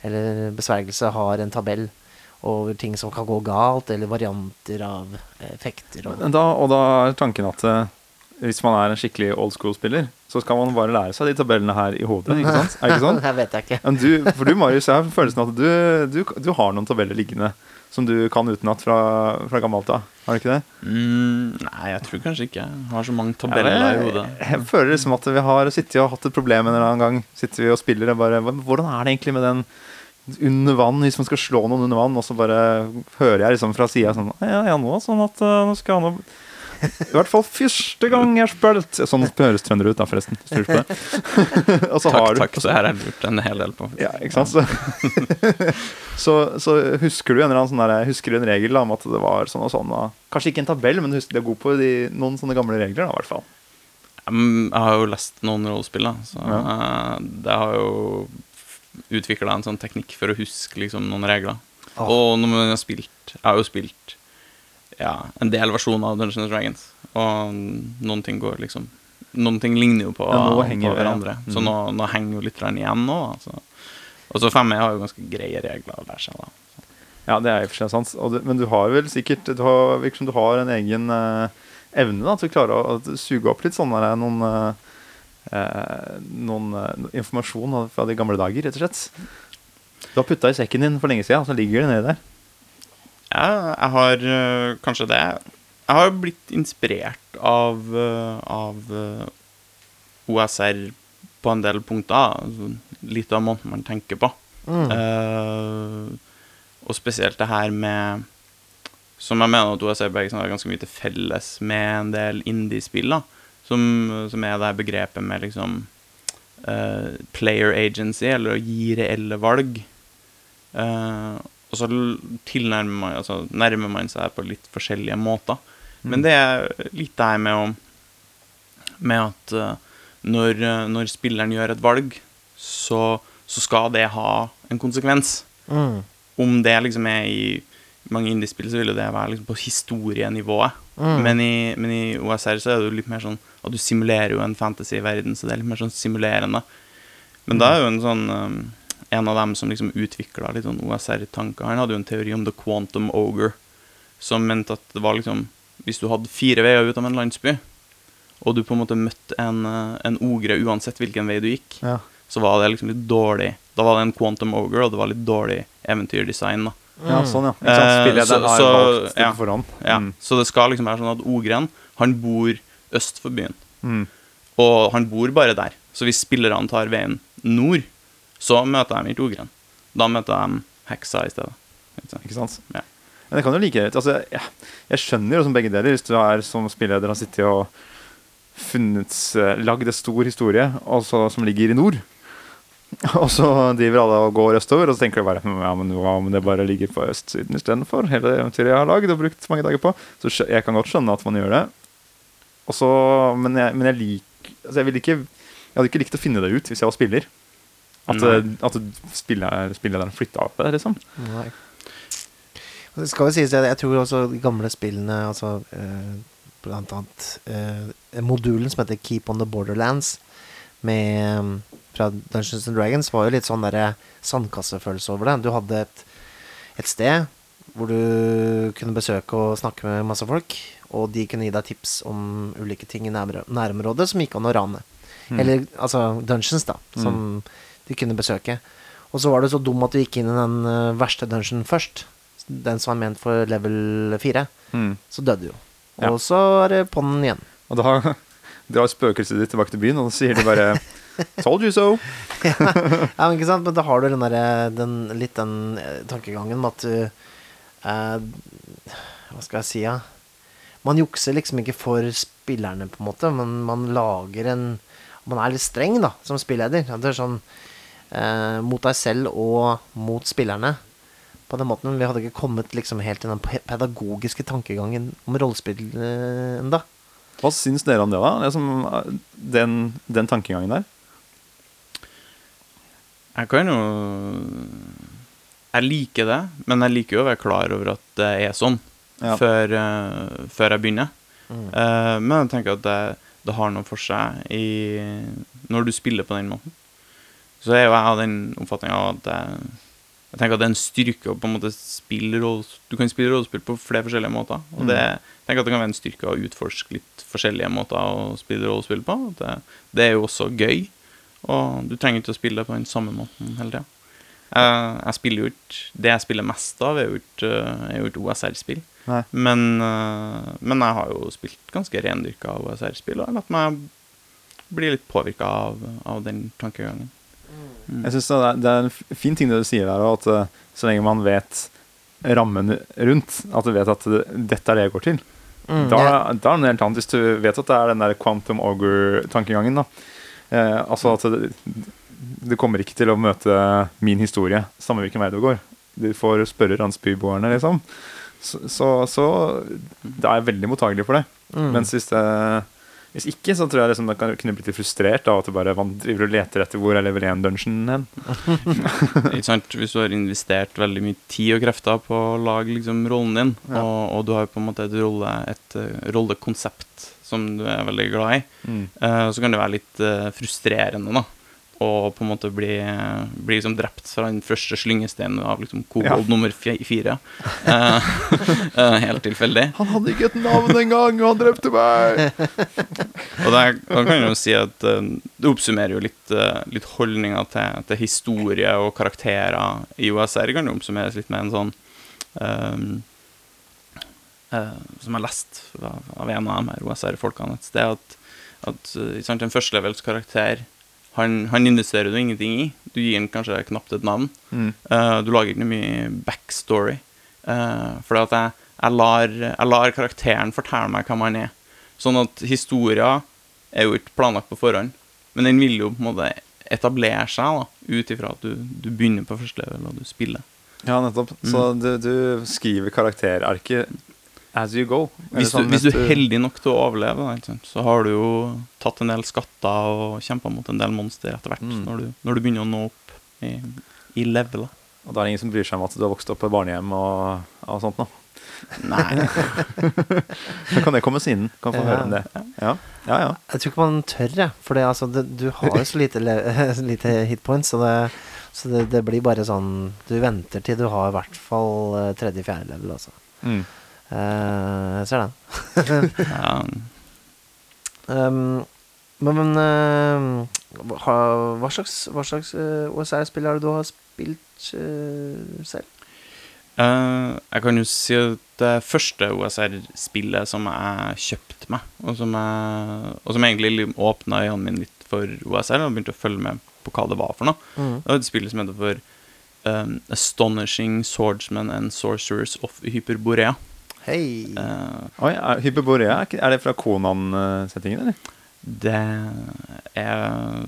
eller besvergelse har en tabell over ting som kan gå galt, eller varianter av effekter. Og, Da, og da er tanken at eh, hvis man er en skikkelig old school-spiller, så skal man bare lære seg de tabellene her i hodet. ikke sant? Er ikke sånn? det vet jeg ikke. Men du, for du, Marius, jeg har følelsen at du, du, du har noen tabeller liggende som du kan utenat fra, fra gammelt av. Har du ikke det? Mm, nei, jeg tror kanskje ikke. Jeg har så mange Ja, tabeller i jeg, hodet. jeg føler liksom at vi har sittet og hatt et problem en eller annen gang. Sitter vi og spiller og bare Hvordan er det egentlig med den under vann, hvis man skal slå noen under vann, og så bare hører jeg liksom fra sida sånn Ja, ja, nå sånn at uh, nå skal han I hvert fall første gang jeg spilte Sånn høres trønder ut, da, forresten. Og så har Takk, du takk. så her har jeg lurt en hel del på. Ja, ikke sant? Så, så, så husker du en eller annen sånn der, Husker du en regel da, om at det var sånn og sånn? Og, kanskje ikke en tabell, men du husker, du er god på de, noen sånne gamle regler, da, i hvert fall. Mm, Jeg har jo lest noen rollespill, da, så Ja. eh, det har jo utvikla en sånn teknikk for å huske liksom, noen regler. Ah. Og når man har spilt Jeg har jo spilt ja, en del versjoner av Dungeons and Dragons, og noen ting går liksom Noen ting ligner jo på, Ja, på det, ja. hverandre, så Mhm. nå, nå henger jo litt igjen nå. Altså. Og så 5E har jo ganske greie regler å lære seg, da. Ja, det er i og for seg sant. Du, men du har vel sikkert Du har, virker som du har en egen eh, evne da, til å klare å, å suge opp litt sånn der, noen eh, eh, Noen eh, informasjon fra de gamle dager, rett og slett. Du har putta i sekken din for lenge siden, og så ligger det nedi der. Ja, jeg har uh, kanskje det. Jeg har blitt inspirert av, uh, av uh, OSR på en del punkter. Altså, litt av måten man tenker på. Mm. Eh, og spesielt det her med Som jeg mener at OSR Bergesen har ganske mye til felles med en del indie-spill. Som, som er det her begrepet med liksom eh, player agency, eller å gi reelle valg. Eh, og så tilnærmer man, altså, nærmer man seg på litt forskjellige måter. Men det er litt det her med å Med at uh, når, eh, når spilleren gjør et valg, så, så skal det ha en konsekvens. Mm. Om det liksom er i mange indiespill, så vil jo det være liksom på historienivået. Mm. Men, i, men i OSR så er det jo litt mer sånn at du simulerer jo en fantasy-verden, så det er litt mer sånn simulerende. Men da er jo en sånn um, En av dem som liksom utvikla litt sånn OSR-tanker, han hadde jo en teori om the quantum ogre, som mente at det var liksom Hvis du hadde fire veier ut av en landsby, og du på en måte møtte en, uh, en ogre uansett hvilken vei du gikk, Ja. så var det liksom litt dårlig Da var det en quantum ogre, og det var litt dårlig eventyrdesign, da. Ja, sånn, ja. Eh, Spillederen så- har så- valgt ja. forhånd. Ja, Mm. Så det skal liksom være sånn at ogren, han bor øst for byen. Mm. Og han bor bare der. Så hvis spillerne tar veien nord, så møter de ikke ogren. Da møter de heksa i stedet. Ikke sant? Ja. Men det kan jo like greit altså, jeg, jeg skjønner jo som begge deler, hvis du er som spilleder har sittet og funnet eh, Lagd en stor historie også, som ligger i nord. Og så driver alle og går østover, og så tenker du bare «Hm, ja, men hva om det bare ligger på østsiden istedenfor? Hele eventyret jeg har lagd og brukt mange dager på. Så jeg kan godt skjønne at man gjør det. Og så, men jeg, men jeg liker altså jeg, ikke, jeg hadde ikke likt å finne det ut hvis jeg var spiller. At, eh, at spiller, spillederen flytta opp det, liksom. Nei. Det skal jo sies, at jeg tror også de gamle spillene, altså eh, blant annet eh, modulen som heter Keep on the Borderlands, med, fra Dungeons and Dragons, var jo litt sånn derre sandkassefølelse over det. Du hadde et, et sted hvor du kunne besøke og snakke med masse folk, og de kunne gi deg tips om ulike ting i nærområdet, som gikk an å rane. Mm. Eller altså dungeons, da, som de kunne besøke. Og så var du så dum at du gikk inn i den eh, verste dungeon først. Den som var ment for level 4. Mm. Så døde du jo. Ja. Og så er det på'n igjen. Og da drar spøkelset ditt tilbake til byen, og da sier de bare 'Told you so'. ja, men ikke sant? Men da har du den derre den, litt den eh, tankegangen med at du eh, Hva skal jeg si, ja? Man jukser liksom ikke for spillerne, på en måte, men man lager en Man er litt streng, da, som spilleder. Ja, Det er sånn eh, mot deg selv og mot spillerne. På den måten. Vi hadde ikke kommet liksom helt til den pedagogiske tankegangen om rollespill eh, enda. Hva syns dere om det, da? Det som, eh, den, den tankegangen der? Jeg kan jo Jeg liker det, men jeg liker jo å være klar over at det er sånn Ja. før, uh, før jeg begynner. Mm. Uh, men jeg tenker at det, det har noe for seg i, når du spiller på den måten. Så er jo jeg av den oppfatninga at jeg, jeg tenker at det er en styrke å på en måte spille roll, Du kan spille rollespill på flere forskjellige måter. Og det, jeg tenker at det kan være en styrke å utforske litt forskjellige måter å spille rollespill på. Det, det er jo også gøy. Og du trenger ikke å spille på den samme måten hele tida. Jeg, jeg spiller jo ikke Det jeg spiller mest av, er jo ikke, OSR-spill. Men, eh, men jeg har jo spilt ganske rendyrka OSR-spill, og har latt meg bli litt påvirka av, av den tankegangen. Jeg synes det er, det er en fin ting det du sier der, at eh, så lenge man vet rammen rundt, at du vet at det, dette er det jeg går til, Mm, da, ja. da er det noe helt annet. Hvis du vet at det er den der quantum auger-tankegangen, da. Eh, altså at det, du kommer ikke til å møte min historie samme hvilken vei du går. Du får spørre landsbyboerne, liksom. Så, så, så da er jeg veldig mottagelig for det. Mm. Mens hvis, det, hvis ikke, så tror jeg liksom, man kan kunne blitt litt frustrert av at du bare man driver og leter etter hvor er level 1-dungeonen hen. Ikke sant? Hvis du har investert veldig mye tid og krefter på å lage liksom, rollen din, Ja. og, og du har på en måte et, rolle, et eh, rollekonsept som du er veldig glad i, Mm. uh, så kan det være litt uh, frustrerende, da. Og på en måte bli, bli liksom drept fra den første slyngesteinen av liksom kobold Ja. nummer fire. Eh, eh, helt tilfeldig. Han hadde ikke et navn engang, og han drepte meg! Og da kan jeg jo si at eh, det oppsummerer jo litt, litt holdninga til, til historie og karakterer i OSR. Kan jo oppsummeres litt med en sånn um, uh, Som jeg har lest av, en av de her OSR-folkene et sted, at, at sant, en førstelevels karakter han, han investerer du ingenting i. Du gir han kanskje knapt et navn. Mm. Uh, du lager ikke noe mye backstory. Uh, for at jeg, jeg, lar, jeg lar karakteren fortelle meg hvem han er. Sånn at historia er jo ikke planlagt på forhånd, men den vil jo på en måte etablere seg da, ut ifra at du, du begynner på første level og du spiller. Ja, nettopp. Så du, du skriver karakterarket as you go. Hvis du, sånn hvis du er heldig nok til å overleve, da, ikke sant, så har du jo tatt en del skatter og kjempa mot en del monstre etter hvert, Mm. når, du, når du begynner å nå opp i, i level. da. Og da er det ingen som bryr seg om at du har vokst opp på barnehjem og, og sånt nå. Nei, Så kan det komme siden. Kan få Ja. høre om det. Ja, ja. ja. Jeg tror ikke man tør, jeg. For det, altså, det, du har jo så lite, lite hitpoints, så, det, så det, det blir bare sånn Du venter til du har i hvert fall eh, tredje-fjerde level, altså. Mm. Eh, jeg ser den. Um, men men uh, hva, hva slags, hva slags uh, OSR-spill har du har spilt eh, selv? Eh, jeg kan jo si at det første OSR-spillet som jeg kjøpte meg, og som, jeg, og som egentlig åpna øynene mine litt for OSR, og begynte å følge med på hva det var for noe, Mm. det var et spill som heter for um, Astonishing Swordsman and Sorcerers of Hyperborea. Hei! Uh, Oi, er, Hyperborea, er det fra Konan-settingen, eller? det er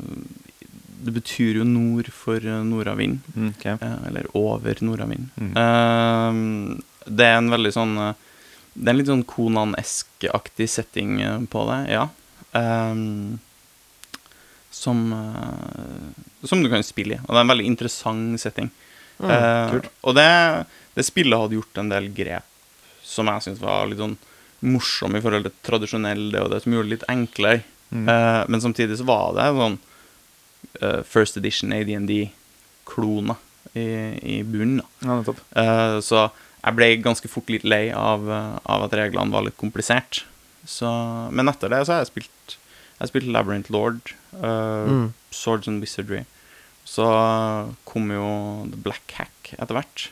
Det betyr jo nord for eh, nordavind. Mm, ok. Eh, eller over nordavind. Mm. Det er en veldig sånn Det er en litt sånn Konan-esk-aktig setting på det, ja. Som Som du kan spille i. Og det er en veldig interessant setting. Mm, og det, det spillet hadde gjort en del grep som jeg syns var litt sånn morsom i forhold til tradisjonell det og det, som gjorde det litt enklere. Mm. Eh, men samtidig så var det sånn eh, First Edition ADND-klone i, i bunnen. Ja, nettopp. Eh, så jeg ble ganske fort litt lei av, av at reglene var litt komplisert. Så, men etter det så har jeg spilt Jeg har spilt Labyrinth Lord, Mm. Swords and Wizardry. Så kom jo The Black Hack etter hvert.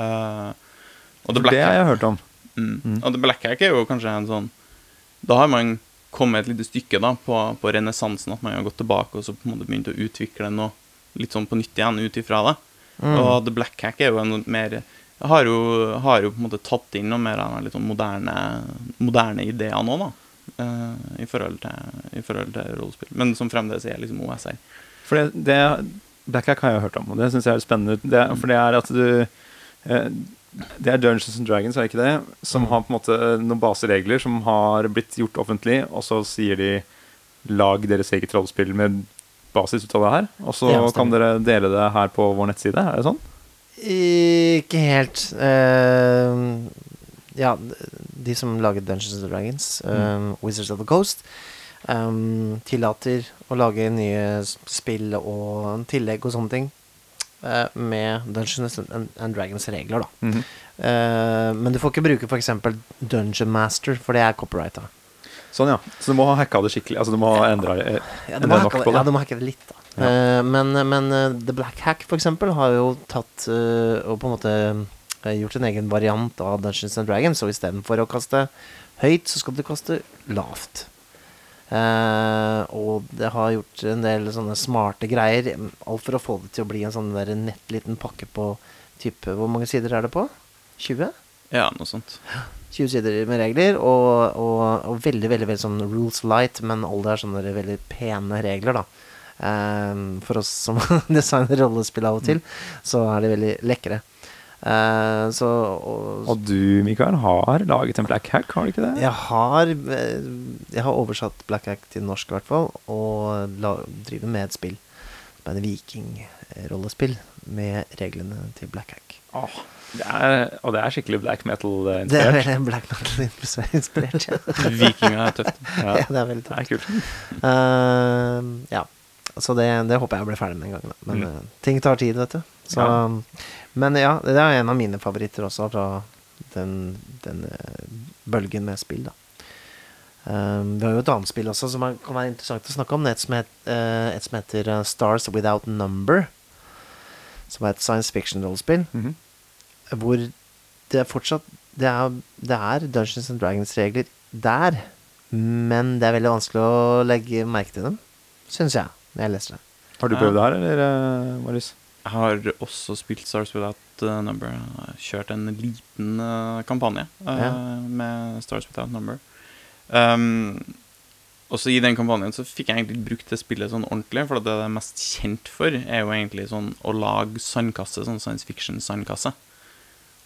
Og The Black Det har jeg hørt om. Mm. Mm. Og The Black Hack er jo kanskje en sånn Da har man kommet et lite stykke da på, på renessansen, at man har gått tilbake og så på en måte begynt å utvikle noe litt sånn på nytt igjen ut ifra det. Mm. Og The Black Hack er jo en mer har jo, har jo på en måte tatt inn noe mer av den litt sånn moderne, moderne ideer nå, da. Uh, I forhold til, i forhold til rollespill. Men som fremdeles er liksom OSR. For det, det Black Hack har jeg hørt om, og det syns jeg er spennende. Det, for det er at du eh, Det er Dungeons and Dragons, er det ikke det? Som har på en måte noen baseregler som har blitt gjort offentlig, og så sier de lag deres eget rollespill med basis ut av det her. Og så Ja, kan dere dele det her på vår nettside. Er det sånn? Ikke helt. Uh, ja, de som lager Dungeons and Dragons, um, Wizards of the Coast, um, tillater å lage nye spill og tillegg og sånne ting. Eh, med Dungeons and, Dragons regler, da. Mm -hmm. uh, men du får ikke bruke f.eks. Dungeon Master, for det er copyrighta. Sånn, ja. Så du må ha hacka det skikkelig? Altså du må ha endra det Ja, endre nok hacke på det, ja, du må hacke det litt, da. Ja. Uh, men men eh, The Black Hack, for eksempel, har jo tatt eh, og på en måte eh, gjort en egen variant av Dungeons and Dragons, så istedenfor å kaste høyt, så skal du kaste lavt. Eh, og det har gjort en del sånne smarte greier. Alt for å få det til å bli en sånn der nett liten pakke på type Hvor mange sider er det på? 20? Ja, noe sånt. 20 sider med regler, og, og, og veldig, veldig, veldig sånn rules light, men alle er sånne veldig pene regler, da. Ehm, for oss som designer rollespill av og til, så er de veldig lekre. Eh, så og, Og du, Mikael, har laget en black hack, har du ikke det? jeg har eh, Jeg har oversatt Black Hack til norsk, i hvert fall, og la, driver med et spill. Som en et vikingrollespill med reglene til Black Hack. Åh, det er, og det er skikkelig black metal-inspirert. Det er veldig Black Metal-inspirert. Ja. Vikinger er tøft. ja, Ja, det er veldig det tøft. er kult. Uh, ja. Så det, det håper jeg blir ferdig med en gang. Da. Men Mm. eh, ting tar tid, vet du. Så, Ja. Men ja, det er en av mine favoritter også fra den, den eh, bølgen med spill, da. Um, vi har jo et annet spill også som er, kan være interessant å snakke om. Et som, het, uh, et som heter eh, Stars Without Number. Som er et science fiction-rollespill. Mhm. Hvor det er fortsatt Det er, det er Dungeons and Dragons-regler der, men det er veldig vanskelig å legge merke til dem, syns jeg, når jeg leser det. Har du prøvd det her, eller, Marius? Jeg har også spilt Stars Without uh, Number. Kjørt en liten uh, kampanje uh, Ja. med Stars Without Number. Um, også i den kampanjen så fikk jeg egentlig brukt det spillet sånn ordentlig, for det jeg er mest kjent for, er jo egentlig sånn å lage sandkasse, sånn science fiction-sandkasse.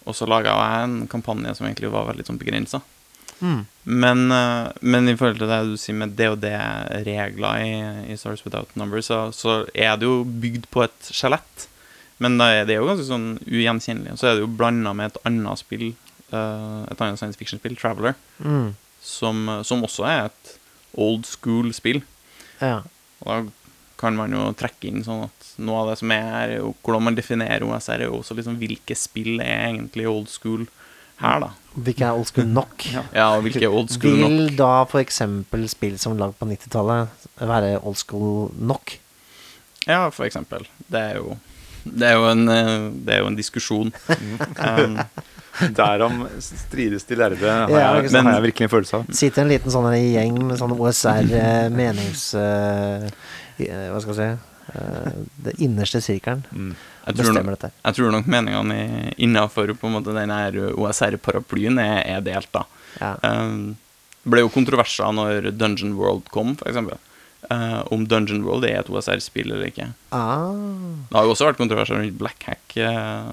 Og så laga jeg en kampanje som egentlig var veldig sånn begrensa. Men, uh, men i forhold til det du sier med DOD-regler i, i Stars Without Number, så, så er det jo bygd på et skjelett. Men da er det jo ganske sånn ugjenkjennelig. Og så er det jo blanda med et annet spill, uh, et annet science fiction-spill, Traveler, Mm. som, som også er et old school-spill. Ja. Og da kan man jo trekke inn sånn at noe av det som er, er jo hvordan man definerer OSR, er jo også liksom hvilke spill er egentlig old school her, da. Hvilke er old school nok? Ja. Ja, og hvilke er old school nok. Vil da f.eks. spill som lagd på 90-tallet være old school nok? Ja, for eksempel. Det er jo, det er jo, en, eh, det er jo en diskusjon. Um, Derom strides de lærde, har, Ja, jeg, ikke har jeg virkelig en følelse av. Sitter en liten sånn gjeng med sånn OSR eh, menings... Uh, eh, hva skal jeg si? uh, det innerste sirkelen Mm. Jeg, tror bestemmer nok, dette. jeg tror nok meningene innafor den her OSR-paraplyen er, er delt, da. Ja. Um, det ble jo kontroverser når Dungeon World kom, eksempel. Uh, om Dungeon World er et OSR-spill eller ikke. Ah. Det har jo også vært kontroverser rundt Black Hack, uh,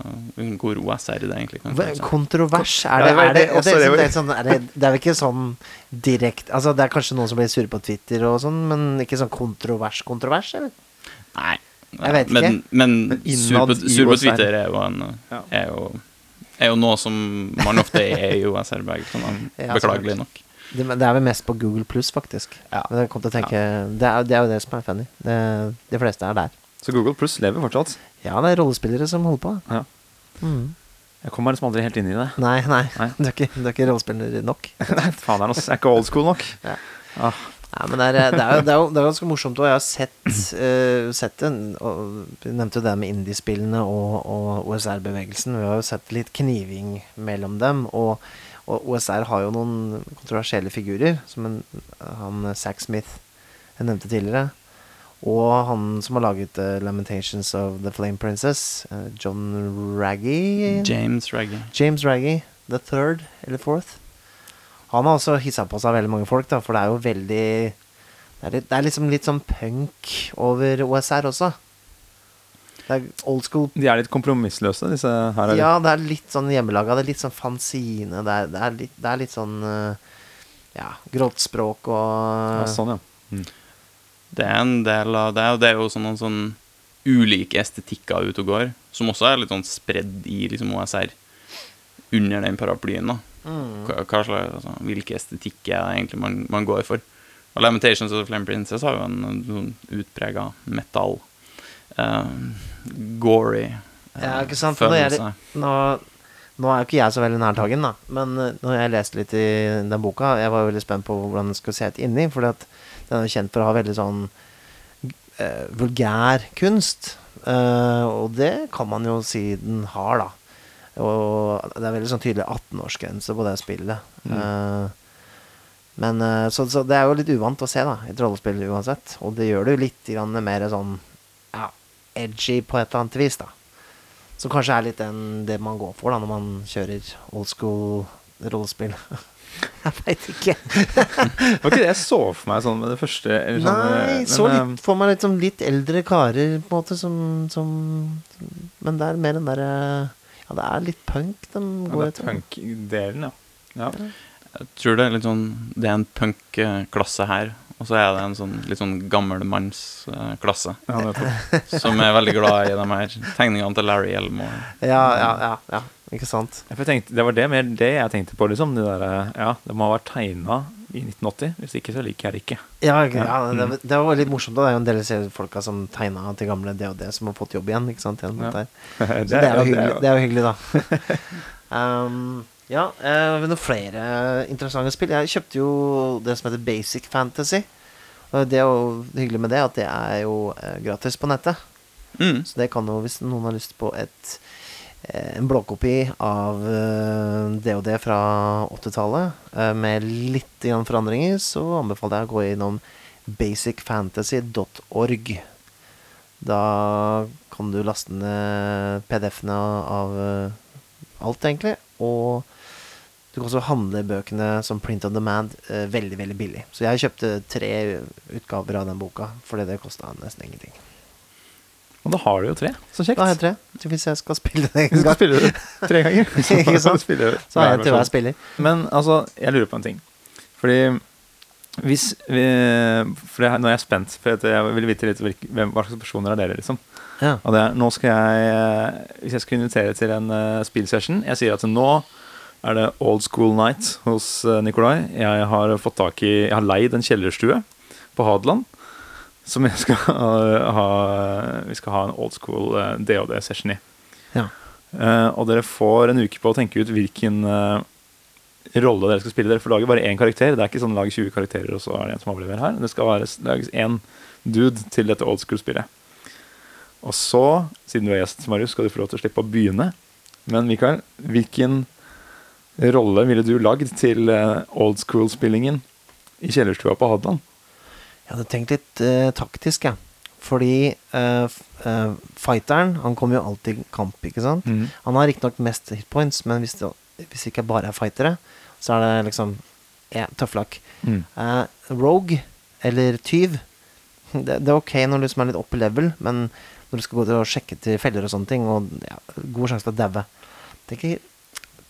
hvor OSR det egentlig kan være. Kontrovers? Er det, er det, det- det, er det sånn- det, sånn, er det, det er vel ikke sånn direkte Altså, det er kanskje noen som blir sure på Twitter og sånn, men ikke sånn kontrovers-kontrovers, eller? Nei. Jeg vet men, ikke. Men, Men sur, på, innad sur på. Twitter er jo, en, er jo, er jo noe som man ofte er i. Sånn, Ja, beklagelig nok. Det, det er vel mest på Google pluss, faktisk. Ja. Men jeg kom til å tenke det, er, det er jo det som er funny. Det, de fleste er der. Så Google Pluss lever fortsatt. Ja, det er rollespillere som holder på. Ja. Mm. Jeg kommer liksom aldri helt inn i det. Nei, nei. Nei. Du er ikke, du er ikke rollespiller nok. Faen, er, noe, jeg er ikke old school nok. Ja. Ah, Nei, men det er, det er, det er, jo, det er ganske morsomt, og jeg har sett, uh, sett det. Vi nevnte jo det med indiespillene og, og OSR-bevegelsen. Vi har jo sett litt kniving mellom dem. Og, og OSR har jo noen kontroversielle figurer, som en, han Zack Smith jeg nevnte tidligere. Og han som har laget uh, 'Lamentations of the Flame Princess', uh, John Raggy. James Raggy. James Raggy, the third eller fourth. Han har også hissa på seg veldig mange folk, da, for det er jo veldig Det er, litt, det er liksom litt sånn punk over OSR også. Det er old school de er litt kompromissløse, disse her. Ja, det er litt sånn hjemmelaga. Det er litt sånn fanzine. Det er, det er, litt, det er litt sånn eh, Ja, grått språk og Ja, sånn, ja. Mm. Det er en del av det, og det er jo sånn, sånn ulike estetikker ute og går, som også er litt sånn spredd i liksom OSR under den paraplyen. da. Mm. Hva, slags, altså, hvilke estetikk er det egentlig man, man går for? Og Lamentations of the Flame Princess har jo en, sånn utprega eh, gory uh, Ja, ikke sant? Nå følelse. Nå, nå er jo ikke jeg så veldig nærtagen, da. Men eh, når jeg leste litt i den boka, jeg var veldig spent på hvordan den skulle se ut inni. For den er jo kjent for å ha veldig sånn uh, vulgær kunst. Uh, og det kan man jo si den har, da. Og det er veldig sånn tydelig 18-årsgrense på det spillet. Mm. Uh, men uh, så, så det er jo litt uvant å se, da, i et rollespill uansett. Og det gjør det jo litt grann mer sånn ja, edgy på et eller annet vis, da. Som kanskje er litt den, det man går for da når man kjører old school rollespill. jeg veit ikke. Det var ikke det jeg så for meg sånn med det første. Sånn, Nei, men, så eh, litt, får man sånn litt eldre karer, på en måte, som, som Men det er mer den derre Ja, det er litt punk de ja, går det er punk-delen, ja. ja. Jeg tror det er litt sånn Det er en punk-klasse her, og så er det en sånn litt sånn gammelmannsklasse. ja som er veldig glad i de her tegningene til Larry Elmore. Ja, ja, ja, ja. Ikke sant? Jeg tenkte, det var det mer det jeg tenkte på, liksom. Det der, ja, det må ha vært tegna i 1980. Hvis ikke, så liker jeg det ikke. Ja, ja det, det var litt morsomt. da. Det er jo en del av folka som tegna til gamle DOD, som har fått jobb igjen. ikke sant? Gjennom Ja. Så det er jo hyggelig, det er jo hyggelig da. um, ja, eh, noen flere interessante spill. Jeg kjøpte jo det som heter Basic Fantasy. Og det er jo hyggelig med det, at det er jo eh, gratis på nettet. Mm. Så det kan jo, hvis noen har lyst på et eh, en blåkopi av eh, DOD fra 80-tallet eh, med litt forandringer, så anbefaler jeg å gå innom basicfantasy.org. Da kan du laste ned PDF-ene av eh, alt, egentlig. Og du kan også handle bøkene som print on demand eh, veldig, veldig billig. Så jeg kjøpte tre utgaver av den boka, fordi det kosta nesten ingenting. Og da har du jo tre. Så kjekt. Da har jeg tre. Hvis jeg skal spille det en gang, spille det tre ganger. Så, Ikke sant? Spille, så har jeg til hver spiller. Men altså, jeg lurer på en ting. Fordi hvis vi, For nå er jeg spent, for jeg vil vite litt hvem, hva slags personer er dere, liksom. Ja. Og det er, nå skal jeg Hvis jeg skal invitere til en uh, spillsession Jeg sier at nå er det old school night hos uh, Nikolai. Jeg har fått tak i Jeg har leid en kjellerstue på Hadeland. Som jeg skal eh, ha Vi skal ha en old school uh, DOD-session i. Ja. Uh, og dere får en uke på å tenke ut hvilken uh, rolle dere skal spille. Dere får lage bare én karakter. Det er ikke sånn lag 20 karakterer, og så er det en som overlever her. Det skal være, lages én dude til dette old school-spillet. Og så, siden du er gjest, Marius, skal du få lov til å slippe å begynne. Men Mikael, hvilken rolle ville du lagd til uh, old school-spillingen i kjellerstua på Hadeland? Jeg hadde tenkt litt eh, taktisk, jeg. Fordi eh, eh, fighteren, han kommer jo alltid i kamp, ikke sant? Mm. Han har riktignok mest hitpoints, men hvis det, hvis det ikke bare er fightere, så er det liksom ja, tøffelakk. Mm. Eh, rogue, eller tyv, det, det er ok når du liksom er litt opp i level, men når du skal gå til å sjekke til feller og sånne ting, og ja, god sjanse til å daue Tenker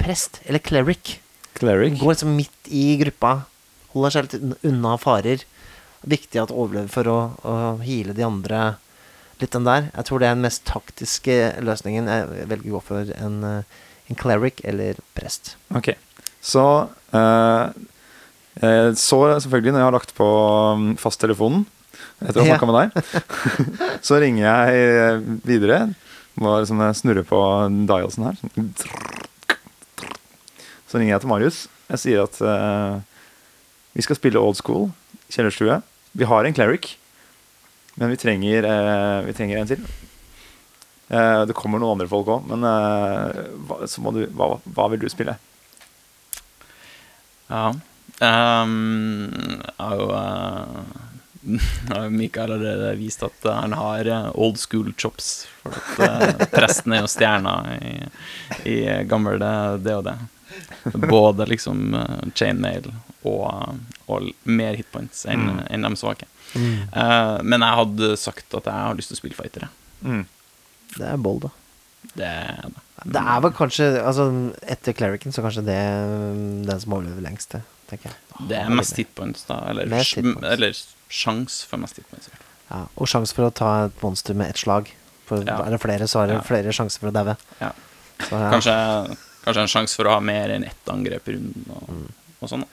prest eller cleric. Cleric. Går liksom midt i gruppa. Holder seg litt unna farer. Viktig at overlever for å, å heale de andre litt den der. Jeg tror det er den mest taktiske løsningen. Jeg velger å gå for en, eh, en cleric eller prest. Ok, så eh, eh, Så selvfølgelig, når jeg har lagt på mm, fasttelefonen etter å ha snakka med deg, så ringer jeg videre. Må liksom snurre på dialsen her. Så ringer jeg til Marius. Jeg sier at uh, vi skal spille old school, kjellerstue. Vi har en cleric, men vi trenger, eh, vi trenger en til. Eh, det kommer noen andre folk òg, men eh, hva, du, hva, hva vil du spille? Ja. Jeg har jo uh, Mikael allerede vist at han har eh, old school chops. For at eh, presten er jo stjerna i, i gamle DOD. Både liksom chainmail og, og mer hitpoints enn Mm. en de svake. Eh, men jeg hadde sagt at jeg har lyst til å spille fightere. Mm. Det er bold, da. Det er det. Det er vel kanskje Altså, etter clericen, så kanskje det mm, den som overlever lengst, det, tenker jeg. Det er mest hitpoints, da. Eller, hitpoints. eller sjans for mest hitpoints. Ja, og sjanse for å ta et monster med ett slag. For Ja. er det flere, så er det Ja. flere sjanser for å daue. Ja. Ja. Kanskje, kanskje en sjanse for å ha mer enn ett angrep i runden og, Mm. og sånn. da.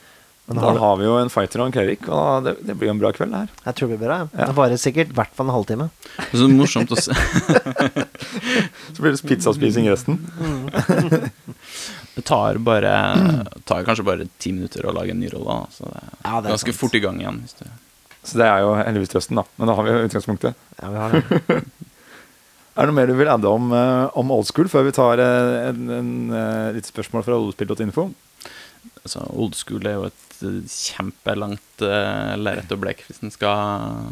Men Da har har vi jo en fighter og en cleric, og det, det blir jo en bra kveld, det her. jeg tror det blir bra. Ja. Det varer sikkert i hvert fall en halvtime. Det er så morsomt å se. Så blir det pizzaspising resten. Det tar bare tar kanskje bare ti minutter å lage en ny rolle. da, Så det er Ja, det er ganske sant. fort i gang igjen. Hvis du Så det er jo heldigvis trøsten, da. Men da har vi jo utgangspunktet. Ja, vi har det. Er det noe mer du vil adde om, eh, om old school før vi tar eh, en, en, eh, litt spørsmål fra oldespill.info? Altså, old school er jo et eh, kjempelangt uh, lerret å bleke hvis en skal,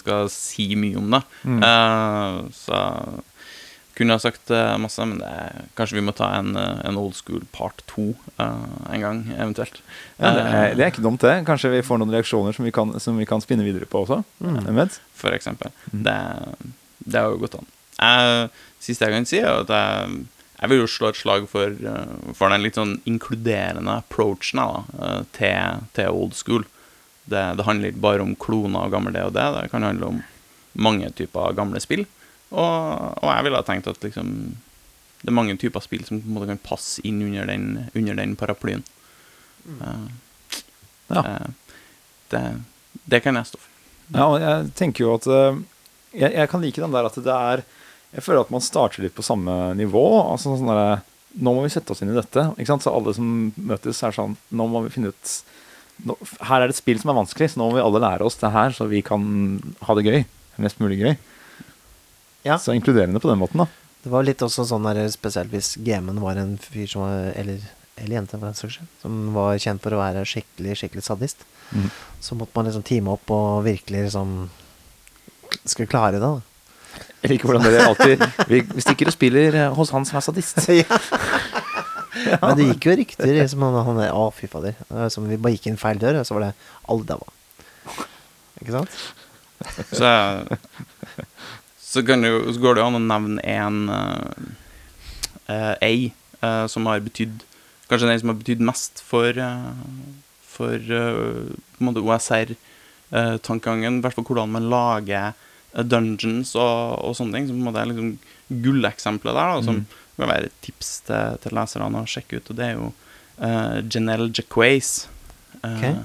skal si mye om det. Mm. Uh, så kunne jeg sagt uh, masse, men det er, kanskje vi må ta en, en old school part to uh, en gang, eventuelt. Ja, det, er, det er ikke dumt, det. Kanskje vi får noen reaksjoner som vi kan, som vi kan spinne videre på også. Mm. For eksempel. Mm. Det, det er jo godt an. Uh, siste jeg kan si, er at jeg, jeg vil jo slå et slag for, eh, for den litt sånn inkluderende approachen da, eh, til, til old school. Det, det handler ikke bare om kloner og gammel det og det, det kan handle om mange typer gamle spill. Og, og jeg ville ha tenkt at liksom, det er mange typer spill som på en måte kan passe inn under den, under den paraplyen. Eh, Ja. eh, det, det kan jeg stå for. Ja, jeg tenker jo at jeg, jeg kan like den der at det er Jeg føler at man starter litt på samme nivå. Altså sånn der, Nå må vi sette oss inn i dette. Ikke sant? Så alle som møtes, er sånn Nå må vi finne ut nå, Her er det et spill som er vanskelig, så nå må vi alle lære oss det her, så vi kan ha det gøy. Mest mulig gøy. Ja. Så inkluderende på den måten, da. Det var litt også sånn der, spesielt hvis gamen var en fyr som var Eller, eller jente, for den saks skyld. Som var kjent for å være skikkelig skikkelig sadist. Mm. Så måtte man liksom time opp og virkelig liksom Skulle klare det, da. Jeg liker hvordan dere alltid Vi, stikker og spiller eh, hos han som er sadist. Men det gikk jo rykter liksom, om han der, Å, fy fader. Som vi bare gikk inn feil dør, og så var det alle daua. Ikke sant? Så, så, kan det så går det jo an å nevne en uh, ei eh, som har betydd Kanskje den som har betydd mest for, uh, for uh, på en måte OSR-tankegangen. I hvert fall hvordan man lager eh, dungeons og, og sånne ting. Som på en måte er liksom gulleksempelet der, da, som Mm. kan være et tips til, til leserne å sjekke ut. Og det er jo uh, Janelle Jacquays. uh, okay.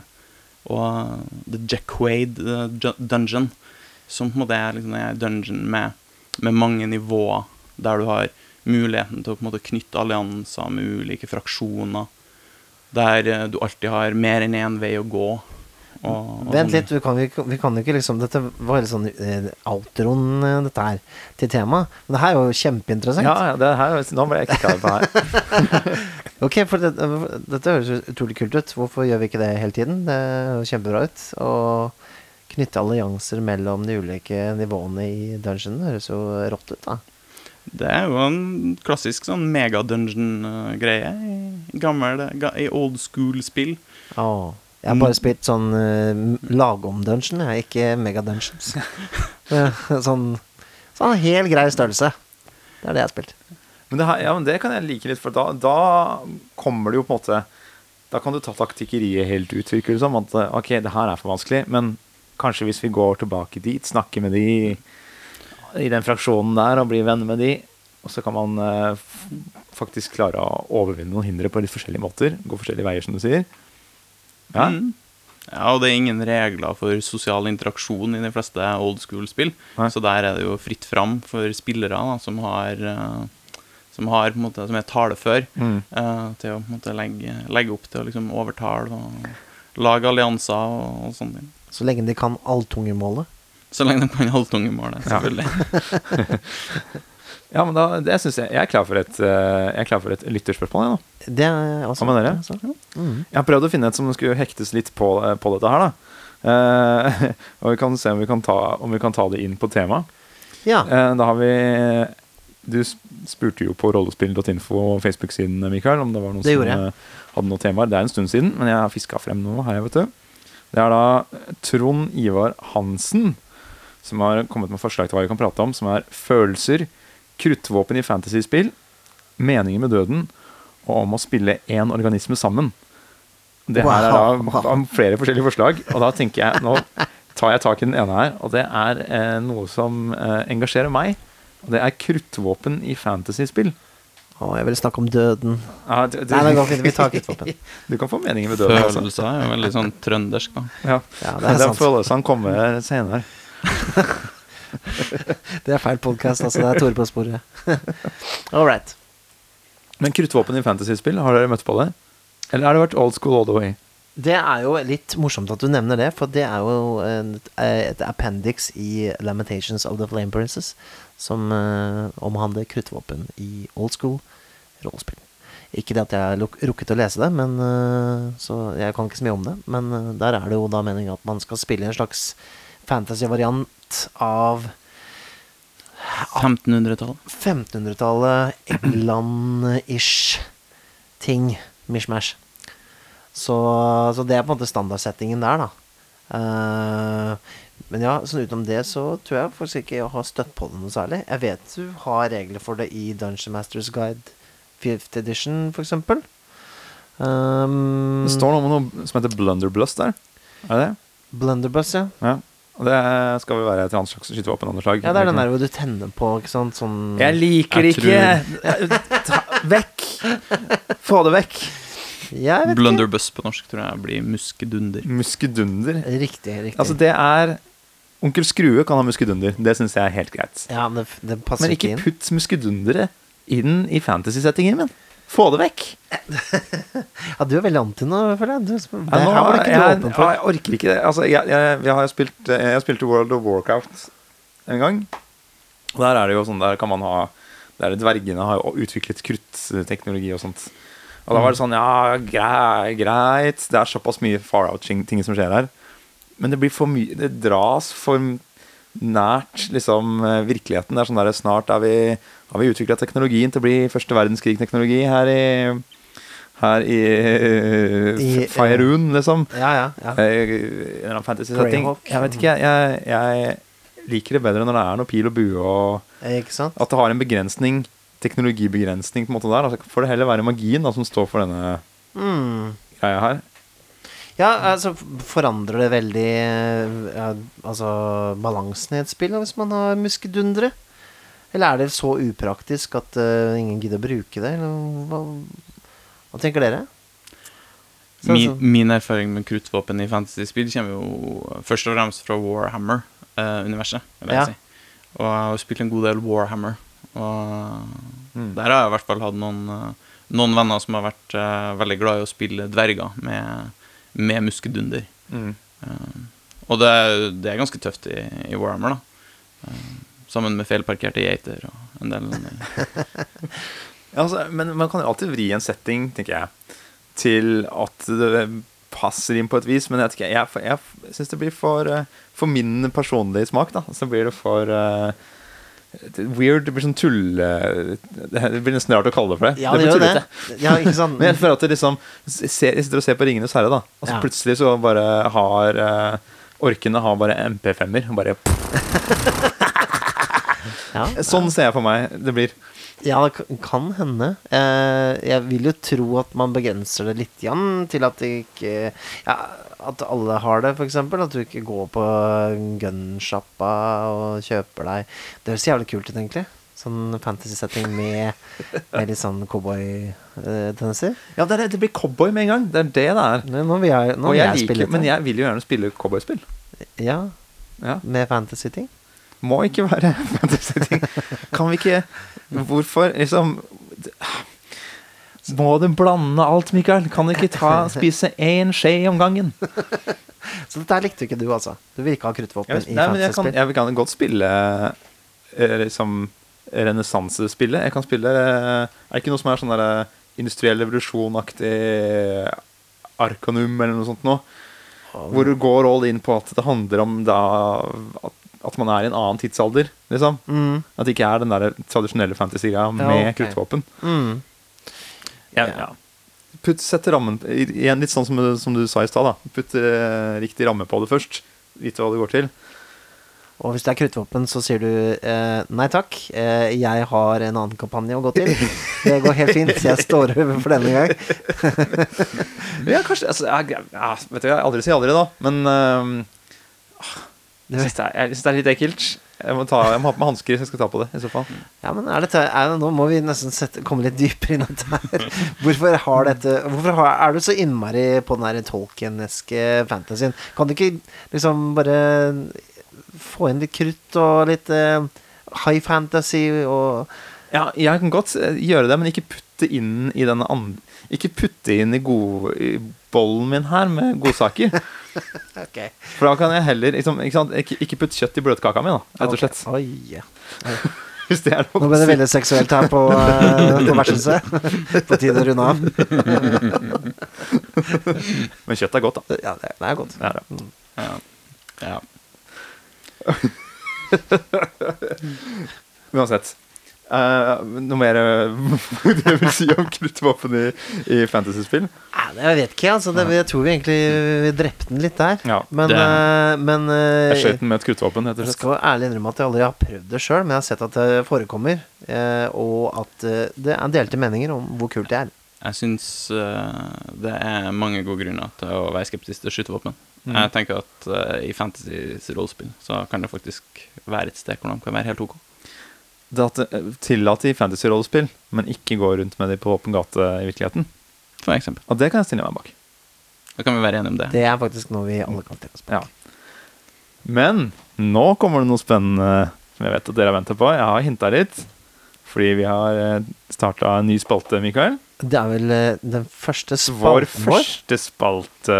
Og The Jacquaid eh, Dungeon, som på en måte er liksom en dungeon med, med mange nivåer, der du har muligheten til å på en måte knytte allianser med ulike fraksjoner. Der eh, du alltid har mer enn én vei å gå. Og, og Vent litt, vi kan, ikke- vi kan jo ikke liksom Dette var litt sånn uh, outroen, eh, dette her, til temaet. Men det her er jo kjempeinteressant. Ja, ja, det her, nå ble jeg ikke klar på her. Ok, for det, dette høres utrolig kult ut. Hvorfor gjør vi ikke det hele tiden? Det høres kjempebra ut. Å knytte allianser mellom de ulike nivåene i dungeonen høres jo rått ut, da. Det er jo en klassisk sånn megadungeon-greie i gammel, ga, i old school-spill. Åh. Jeg har bare spilt sånn uh, lagom-dungeon, jeg, ikke megadungeons. Eh, sånn, sånn hel grei størrelse. Det er det jeg har spilt. Men det, her, ja, men det kan jeg like litt, for da, da kommer det jo på en måte Da kan du ta taktikkeriet helt ut, virker det som. At eh, ok, det her er for vanskelig, men kanskje hvis vi går tilbake dit, snakker med de i den fraksjonen der og blir venner med de, og så kan man uh, f- faktisk klare å overvinne noen hindre på litt forskjellige måter. Gå forskjellige veier, som du sier. Ja. Mm. Ja, og det er ingen regler for sosial interaksjon i de fleste old school-spill. Så der er det jo fritt fram for spillere da, som har eh, som har på en måte, som er talefør, Mm. eh, til å på en måte legge, legge opp til å liksom overtale og lage allianser og, og sånne ting. Så lenge de kan alltungemålet. Så lenge de kan alltungemålet, selvfølgelig. Ja, men da, det synes jeg Jeg er klar for et, eh, jeg er klar for et lytterspørsmål, jeg, nå. Det er også Hva med dere? altså. mm. Jeg har prøvd å finne et som skulle hektes litt på, på dette her, da. Uh, og vi kan se om vi kan ta, om vi kan ta det inn på temaet. Ja. Uh, da har vi Du spurte jo på rollespill.info og Facebook-siden, Mikael, om det var noen Det som jeg. eh, hadde noen temaer. Det er en stund siden, men jeg har fiska frem noe her, vet du. Det er da Trond Ivar Hansen som har kommet med forslag til hva vi kan prate om, som er følelser, kruttvåpen i fantasyspill, meninger med døden og om å spille én organisme sammen. Det her er da om flere forskjellige forslag, og da tenker jeg Nå tar jeg tak i den ene her, og det er eh, noe som eh, engasjerer meg. Og det er kruttvåpen i fantasyspill. Å, jeg vil snakke om døden. Ja, du, du, Nei, det går fint. Vi tar kruttvåpen. Du kan få meninger med døden Følelse Følelser er jo veldig sånn trøndersk, da. Ja. Ja, det er Den sant. følelsen kommer senere. Det er feil podkast, altså. Det er Tore på sporet. All right. Men kruttvåpen i fantasyspill, har dere møtt på det? Eller har det vært old school all the way? Det er jo litt morsomt at du nevner det, for det er jo et appendix i Lamentations of the Flame Princess som uh, omhandler kruttvåpen i old school rollespill. Ikke det at jeg har rukket å lese det, men, uh, så jeg kan ikke så mye om det. Men uh, der er det jo da meningen at man skal spille en slags fantasy-variant av 1500-tallet. 1500-tallet, England-ish ting. Mishmash. Så, så det er på en måte standardsettingen der, da. Uh, men ja, sånn utenom det så tror jeg faktisk ikke jeg har støtt på det noe særlig. Jeg vet du har regler for det i Dungeon Masters Guide 5th edition, eksempel. Um, Det står noe om noe som heter blunderbuss der. Er det det? Blunderbuss, ja. Ja. Og det skal vel være et annet slags skytevåpen av noe slag. Ja, det er den der hvor du tenner på, ikke sant, sånn Jeg liker det ikke! Ta, vekk! Få det vekk. Jeg vet Blunderbuss på norsk tror jeg blir muskedunder. Muskedunder. Riktig, riktig. Altså, det er Onkel Skrue kan ha muskedunder. Det syns jeg er helt greit. ja, det, det passer Men ikke ikke inn. putt muskedundere inn i fantasy-settingen min. Få det vekk. Ja, du er veldig anti nå, føler jeg. Du, det her var det ikke jeg, du åpen for. jeg orker ikke det. Altså, jeg, jeg, jeg har spilt eh, Jeg spilte World of Warcraft en gang. Og der er det jo sånn Der kan man ha Der dvergene har jo utviklet kruttteknologi og sånt. Og da var det sånn Ja, grei, greit. Det er såpass mye far out-ting som skjer her. Men det blir for mye Det dras for nært liksom eh, virkeligheten. Det er sånn der Snart er vi, har vi utvikla teknologien til å bli første verdenskrig-teknologi her i her i, I, F- Faerun, liksom. Ja, ja. ja. Eh, eller annen fantasy-setting. Jeg vet ikke, jeg, jeg liker det bedre når det er noe pil og bue, og Eh, at det har en begrensning, teknologibegrensning på en måte der. Altså, får det heller være magien da, som står for denne Mm. greia her. Ja, altså forandrer det veldig eh, ja, Altså balansen i et spill hvis man har muskedundere? Eller er det så upraktisk at uh, ingen gidder å bruke det? Eller hva, hva tenker dere? Så- Min, min erfaring med kruttvåpen i fantasyspill kommer jo først og fremst fra Warhammer-universet. Uh, Ja. si. Og jeg har spilt en god del Warhammer. Og Mm. der har jeg i hvert fall hatt noen, eh, noen venner som har vært uh, veldig glad i å spille dverger med, med muskedunder. Mm. Uh, og det, det er ganske tøft i, i Warhammer, da. Eh, sammen med feilparkerte geiter og en del sånne Ja, altså, men man kan jo alltid vri en setting, tenker jeg, til at det passer inn på et vis. Men jeg, ikke, jeg, jeg syns det blir for eh, For min personlige smak, da, så blir det for uh, Weird. Det blir sånn tulle... Det blir nesten rart å kalle det for det. Ja, det, blir det. tullete. Ja, sånn. Men jeg føler at det liksom ser, Jeg sitter og ser på 'Ringenes herre', da. Og så Ja. plutselig så bare har uh, Orkene har bare MP5-er. og Bare, ja. sånn ser jeg for meg det blir. Ja, det kan- hende. Eh, jeg vil jo tro at man begrenser det litt igjen til at det ikke Ja, at alle har det, f.eks. At du ikke går på gunsjappa og kjøper deg Det høres jævlig kult ut, egentlig. Sånn fantasy-setting med, med litt sånn cowboy-tendenser. Ja, det, det blir cowboy med en gang. Det er det det er. Nå vil jeg, nå vil jeg jeg liker, men jeg vil jo gjerne spille cowboyspill. Ja, Ja. med fantasy-ting. Må ikke være fantasy-ting. Kan vi ikke Hvorfor liksom Må du blande alt, Mikael? Kan du ikke ta, spise én skje om gangen? Så dette likte ikke du, altså. Du vil ikke ha kruttvåpen i fantasy-spill? jeg kan godt spille eh, liksom renessansespillet. Jeg kan spille eh, Er det ikke noe som er sånn der industriell revolusjonaktig Arkanum eller noe sånt noe? Hvor du går all in på at det handler om da at, at man er i en annen tidsalder, liksom. Mm, At det ikke er den der tradisjonelle fantasy-greia med ok. kruttvåpen. mm. Ja, ja. Putt, sett rammen Igjen litt sånn som, du- som du sa i stad. Putt eh, riktig ramme på det først. Vite hva det går til. Og hvis det er kruttvåpen, så sier du eh, nei takk, eh, jeg har en annen kampanje å gå til. Det går helt fint, jeg står over for denne gang. Ja, kanskje altså, jeg, jeg, Vet du, jeg aldri sier aldri, da. Men eh, Jeg syns det, er- jeg synes det er litt ekkelt. Jeg må, ta, jeg må ha på meg hansker hvis jeg skal ta på det. i så fall Ja, men er dette, er det, Nå må vi nesten sette, komme litt dypere inn i dette her. Hvorfor har dette Hvorfor har, er du så innmari på den der Tolkien-eske fantasyen? Kan du ikke liksom bare få inn litt krutt og litt eh, high fantasy og Ja, jeg kan godt eh, gjøre det, men ikke putte inn i denne andre Ikke putte inn i, god, i bollen min her med godsaker. okay. For da kan jeg heller liksom, ikke, sant? Ikke, ikke putte kjøtt i bløtkaka mi, da, rett og slett. Oi. ja. Hvis det er Nå ble det veldig seksuelt her på, uh, på vertshuset. på tide å runde av. Men kjøtt er godt, da. Ja, det, det er godt. Er det. Ja. ja. Uansett. Eh, noe mer det du vil si om kruttvåpen i, i fantasyspill? Ja, jeg vet ikke, altså. Det, jeg tror vi egentlig vi drepte den litt der. Ja, Men, det- eh, men uh, Jeg skjøt den med et kruttvåpen, Jeg slett. skal ærlig innrømme at jeg aldri har prøvd det sjøl, men jeg har sett at det forekommer. Eh, og at eh, det er delte meninger om hvor kult det er. Jeg syns eh, det er mange gode grunner til å være skeptisk til skytevåpen. Mm. Jeg tenker at eh, i fantasy rollespill så kan det faktisk være et sted hvor de kan være helt ok. Det at det i fantasy-rollespill, men ikke gå rundt med de på åpen gate i virkeligheten. For eksempel. Og det kan jeg stille meg bak. Da kan vi være enige om det. Det er faktisk noe vi alle kan stille oss bak. Ja. Men nå kommer det noe spennende som jeg vet at dere har venta på. Jeg har hinta litt. Fordi vi har starta en ny spalte, Mikael. Det er vel eh, den første Vår spalten vår. første spalte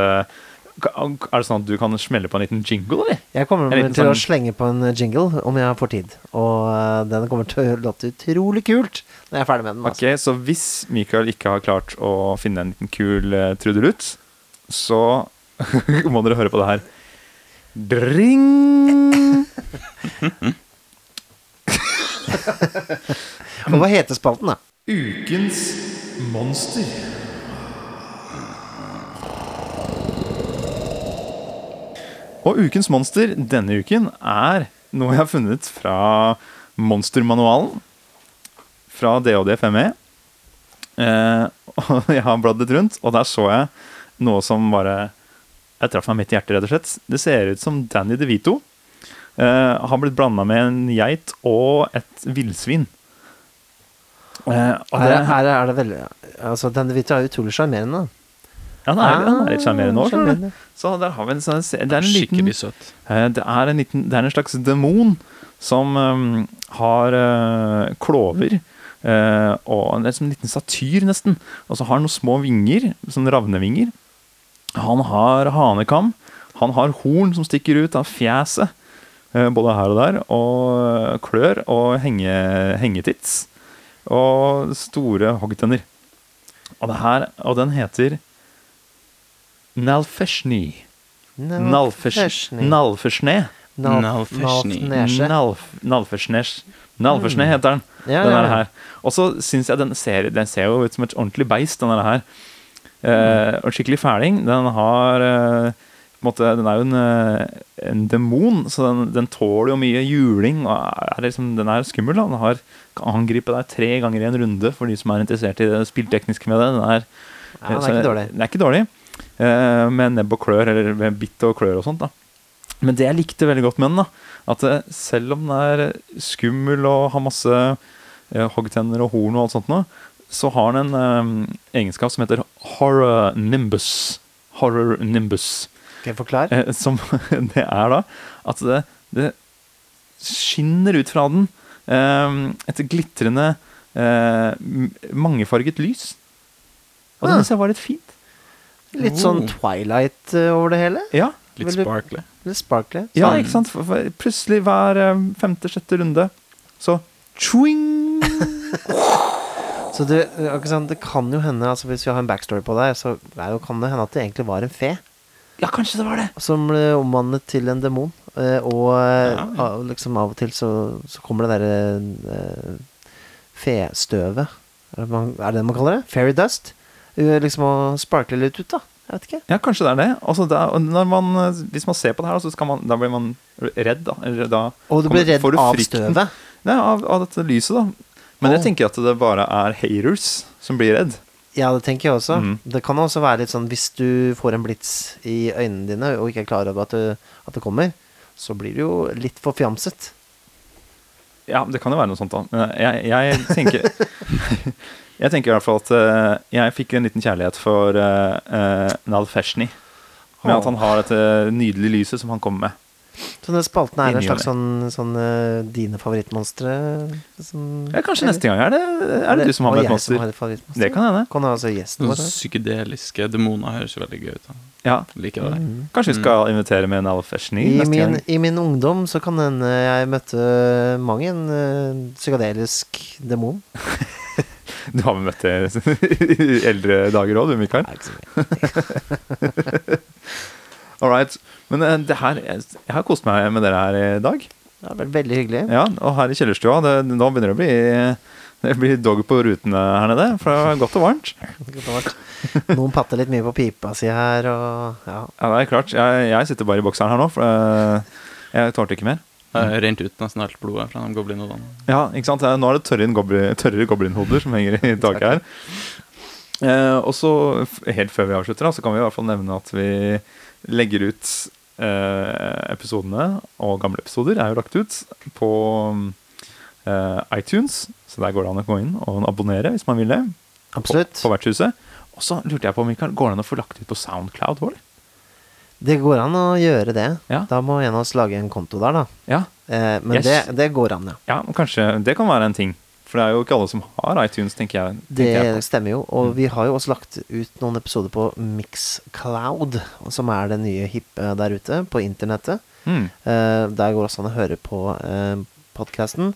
Er det sånn at du kan smelle på en liten jingle, eller? Jeg kommer til å sånn- slenge på en jingle om jeg får tid. Og eh, den kommer til å låte utrolig kult når jeg er ferdig med den. Ok, Så hvis Mikael ikke har klart å finne en liten kul uh, trudelutt, så må dere høre på det her. Dring! Altså. Og hva heter spalten, da? Ukens monster. Og ukens monster denne uken er noe jeg har funnet fra Monstermanualen. Fra DHD5E. Eh, og jeg har bladd litt rundt, og der så jeg noe som bare Jeg traff meg midt i hjertet, rett og slett. Det ser ut som Danny DeVito eh, har blitt blanda med en geit og et villsvin. Eh, og Her, her er det veldig Altså, denne hvite er utrolig sjarmerende. Ja, han er, han er litt sjarmerende òg. Ah. Så der har vi en sånn Det er en liten Skikkelig søt. eh, Det er en, liten, det er en slags demon som um, har uh, klover. Uh, og som en liten satyr, nesten. Og så har han noen små vinger, sånn ravnevinger. Han har hanekam. Han har horn som stikker ut av fjeset, uh, både her og der. Og klør og henge, hengetits. Og store hoggtenner. Og, her, og den heter Nalfeshni. Nalfeshni. Nalfeshne. Nalfeshni. Nalfnesje. Nalf, Nalfersnes. Nalfersne heter den. Ja, den ja, ja. her. Og så syns jeg den ser, den ser jo ut som et ordentlig beist, den der her. Eh, og skikkelig fæling. Den har eh, på en måte, Den er jo en, eh, en demon, så den, den tåler jo mye juling. Og er liksom, den er skummel. Da. Den har, kan angripe deg tre ganger i en runde for de som er interessert i det spilltekniske med det. Den er, Ja, den er så- ikke dårlig. Den er ikke dårlig. Eh, med nebb og klør, eller med bitt og klør og sånt. da men det jeg likte veldig godt med den, da, at eh, selv om den er skummel og har masse eh, hoggtenner og horn og alt sånt noe, så har den en eh, egenskap som heter horror nimbus. Horror nimbus. Skal jeg forklare? Eh, som det er da at det, det skinner ut fra den eh, et glitrende eh, mangefarget lys. Og det Ah. syns jeg var litt fint. Litt sånn Oh. Twilight eh, over det hele? Ja, Litt sparkly. Litt sparkly? Ja, Sånn. ikke sant? For, for plutselig hver eh, femte-sjette runde så tjoing! Så det, eh, ikke sant, det kan jo hende, altså hvis vi har en backstory på deg, så det jo, kan det hende at det egentlig var en fe Ja, kanskje det var det. som ble omvandlet til en demon. Og Ja, ja. liksom av og til så, så kommer det derre festøvet. Er det, man, er det det man kaller det? Fairy dust? Eh, liksom å sparkle litt ut, da. Jeg vet ikke. Ja, kanskje det er det. Altså, da, man, hvis man ser på det her, så man, da blir man redd. da. Eller da Og du blir redd du av støvet? Nei, av, av dette lyset, da. Men oh. jeg tenker at det bare er haters som blir redd. Ja, det tenker jeg også. Mm. Det kan også være litt sånn hvis du får en blits i øynene dine og ikke er klar over at det, at det kommer, så blir du jo litt forfjamset. Ja, det kan jo være noe sånt, da. Men jeg, jeg tenker Jeg tenker i hvert fall at eh, jeg fikk en liten kjærlighet for uh, uh, Nal Feshni. Med at han har dette nydelige lyset som han kommer med. Så den spalten er en Inni slags sånn, sånn eh, dine favorittmonstre? Som, Ja, kanskje neste gang er det, er det du som har med et monster. et? Det kan hende. Kan altså gjesten vår. psykedeliske demoner høres jo veldig gøy ut. da. Ja, Liker det. Mm. Kanskje vi skal invitere med Nal Feshni I neste min, gang. I min ungdom så kan hende jeg møtte mange en eh, psykadelisk demon. Du har vel møtt det i eldre dager òg, du, Mikael? All right. Men eh, det her, jeg, jeg har kost meg med dere her i dag. Det har vært veldig hyggelig. Ja, og her i kjellerstua, det, nå begynner det å bli det blir dog på rutene her nede, for det er godt og varmt. Godt og varmt. Noen patter litt mye på pipa si her, og ja. Ja, det er klart. Jeg, jeg sitter bare i bokseren her nå, for eh, jeg tålte ikke mer. Det har rent ut nesten alt blodet fra de goblinhodene. Ja, ikke sant? Nå er det tørre, goblin, tørrere goblinhoder som henger i taket her. Eh, og så, helt før vi avslutter, da, så kan vi i hvert fall nevne at vi legger ut eh, episodene, og gamle episoder er jo lagt ut, på eh, iTunes. Så der går det an å gå inn og abonnere hvis man vil det. Absolutt. På, på vertshuset. Og så lurte jeg på, Mikael, går det an å få lagt ut på Soundcloud vår? Det går an å gjøre det. Ja. Da må en av oss lage en konto der, da. Ja, Eh, men Yes. det, det går an, ja. ja kanskje det kan være en ting. For det er jo ikke alle som har iTunes, tenker jeg. Det jeg stemmer jo. Og Mm. vi har jo også lagt ut noen episoder på Mixcloud, som er det nye hippe der ute, på internettet. Mm. Eh, der går det også an å høre på eh, podkasten.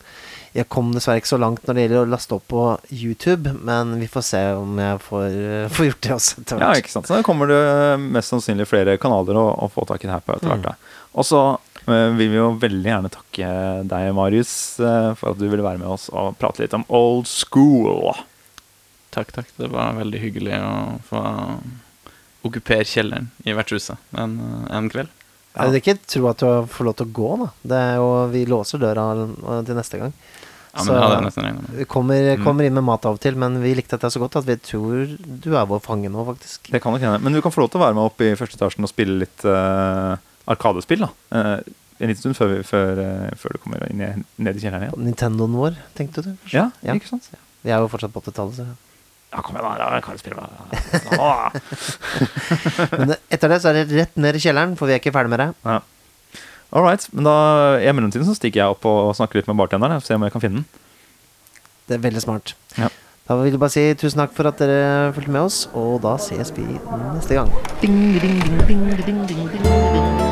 Jeg kom dessverre ikke så langt når det gjelder å laste opp på YouTube, men vi får se om jeg får, eh, får gjort det også etter Ja, ikke sant. Så da kommer det mest sannsynlig flere kanaler å, å få tak i det her på etter hvert. Mm. Og så eh, vil vi jo veldig gjerne takke deg, Marius, eh, for at du ville være med oss og prate litt om old school. Takk, takk. Det var veldig hyggelig å få okkupere kjelleren i vertshuset en, en kveld. Jeg vil ikke tro at du får lov til å gå, da. Det er jo, vi låser døra til neste gang. Ja, men Så-. Vi kommer, Mm. kommer inn med mat av og til, men vi likte dette så godt at vi tror du er vår fange nå, faktisk. Det kan nok hende. Men du kan få lov til å være med opp i første etasjen og spille litt uh, arkadespill. da. Uh, en liten stund før, vi, før, uh, før du kommer inn ned i kjelleren igjen. Nintendoen vår, tenkte du? kanskje? Ja, Ja. ikke sant? Vi er jo fortsatt på 80-tallet, så Ja, kom igjen, da. Kan spille med Men etter det så er det rett ned i kjelleren, for vi er ikke ferdig med det. Ja. All right. Men da, i mellomtiden så stikker jeg opp og snakker litt med bartenderen. Se om jeg kan finne den. Det er veldig smart. Ja. Da vil jeg bare si tusen takk for at dere fulgte med oss, og da ses vi neste gang. Ding, ding, ding, ding, ding, ding, ding, ding.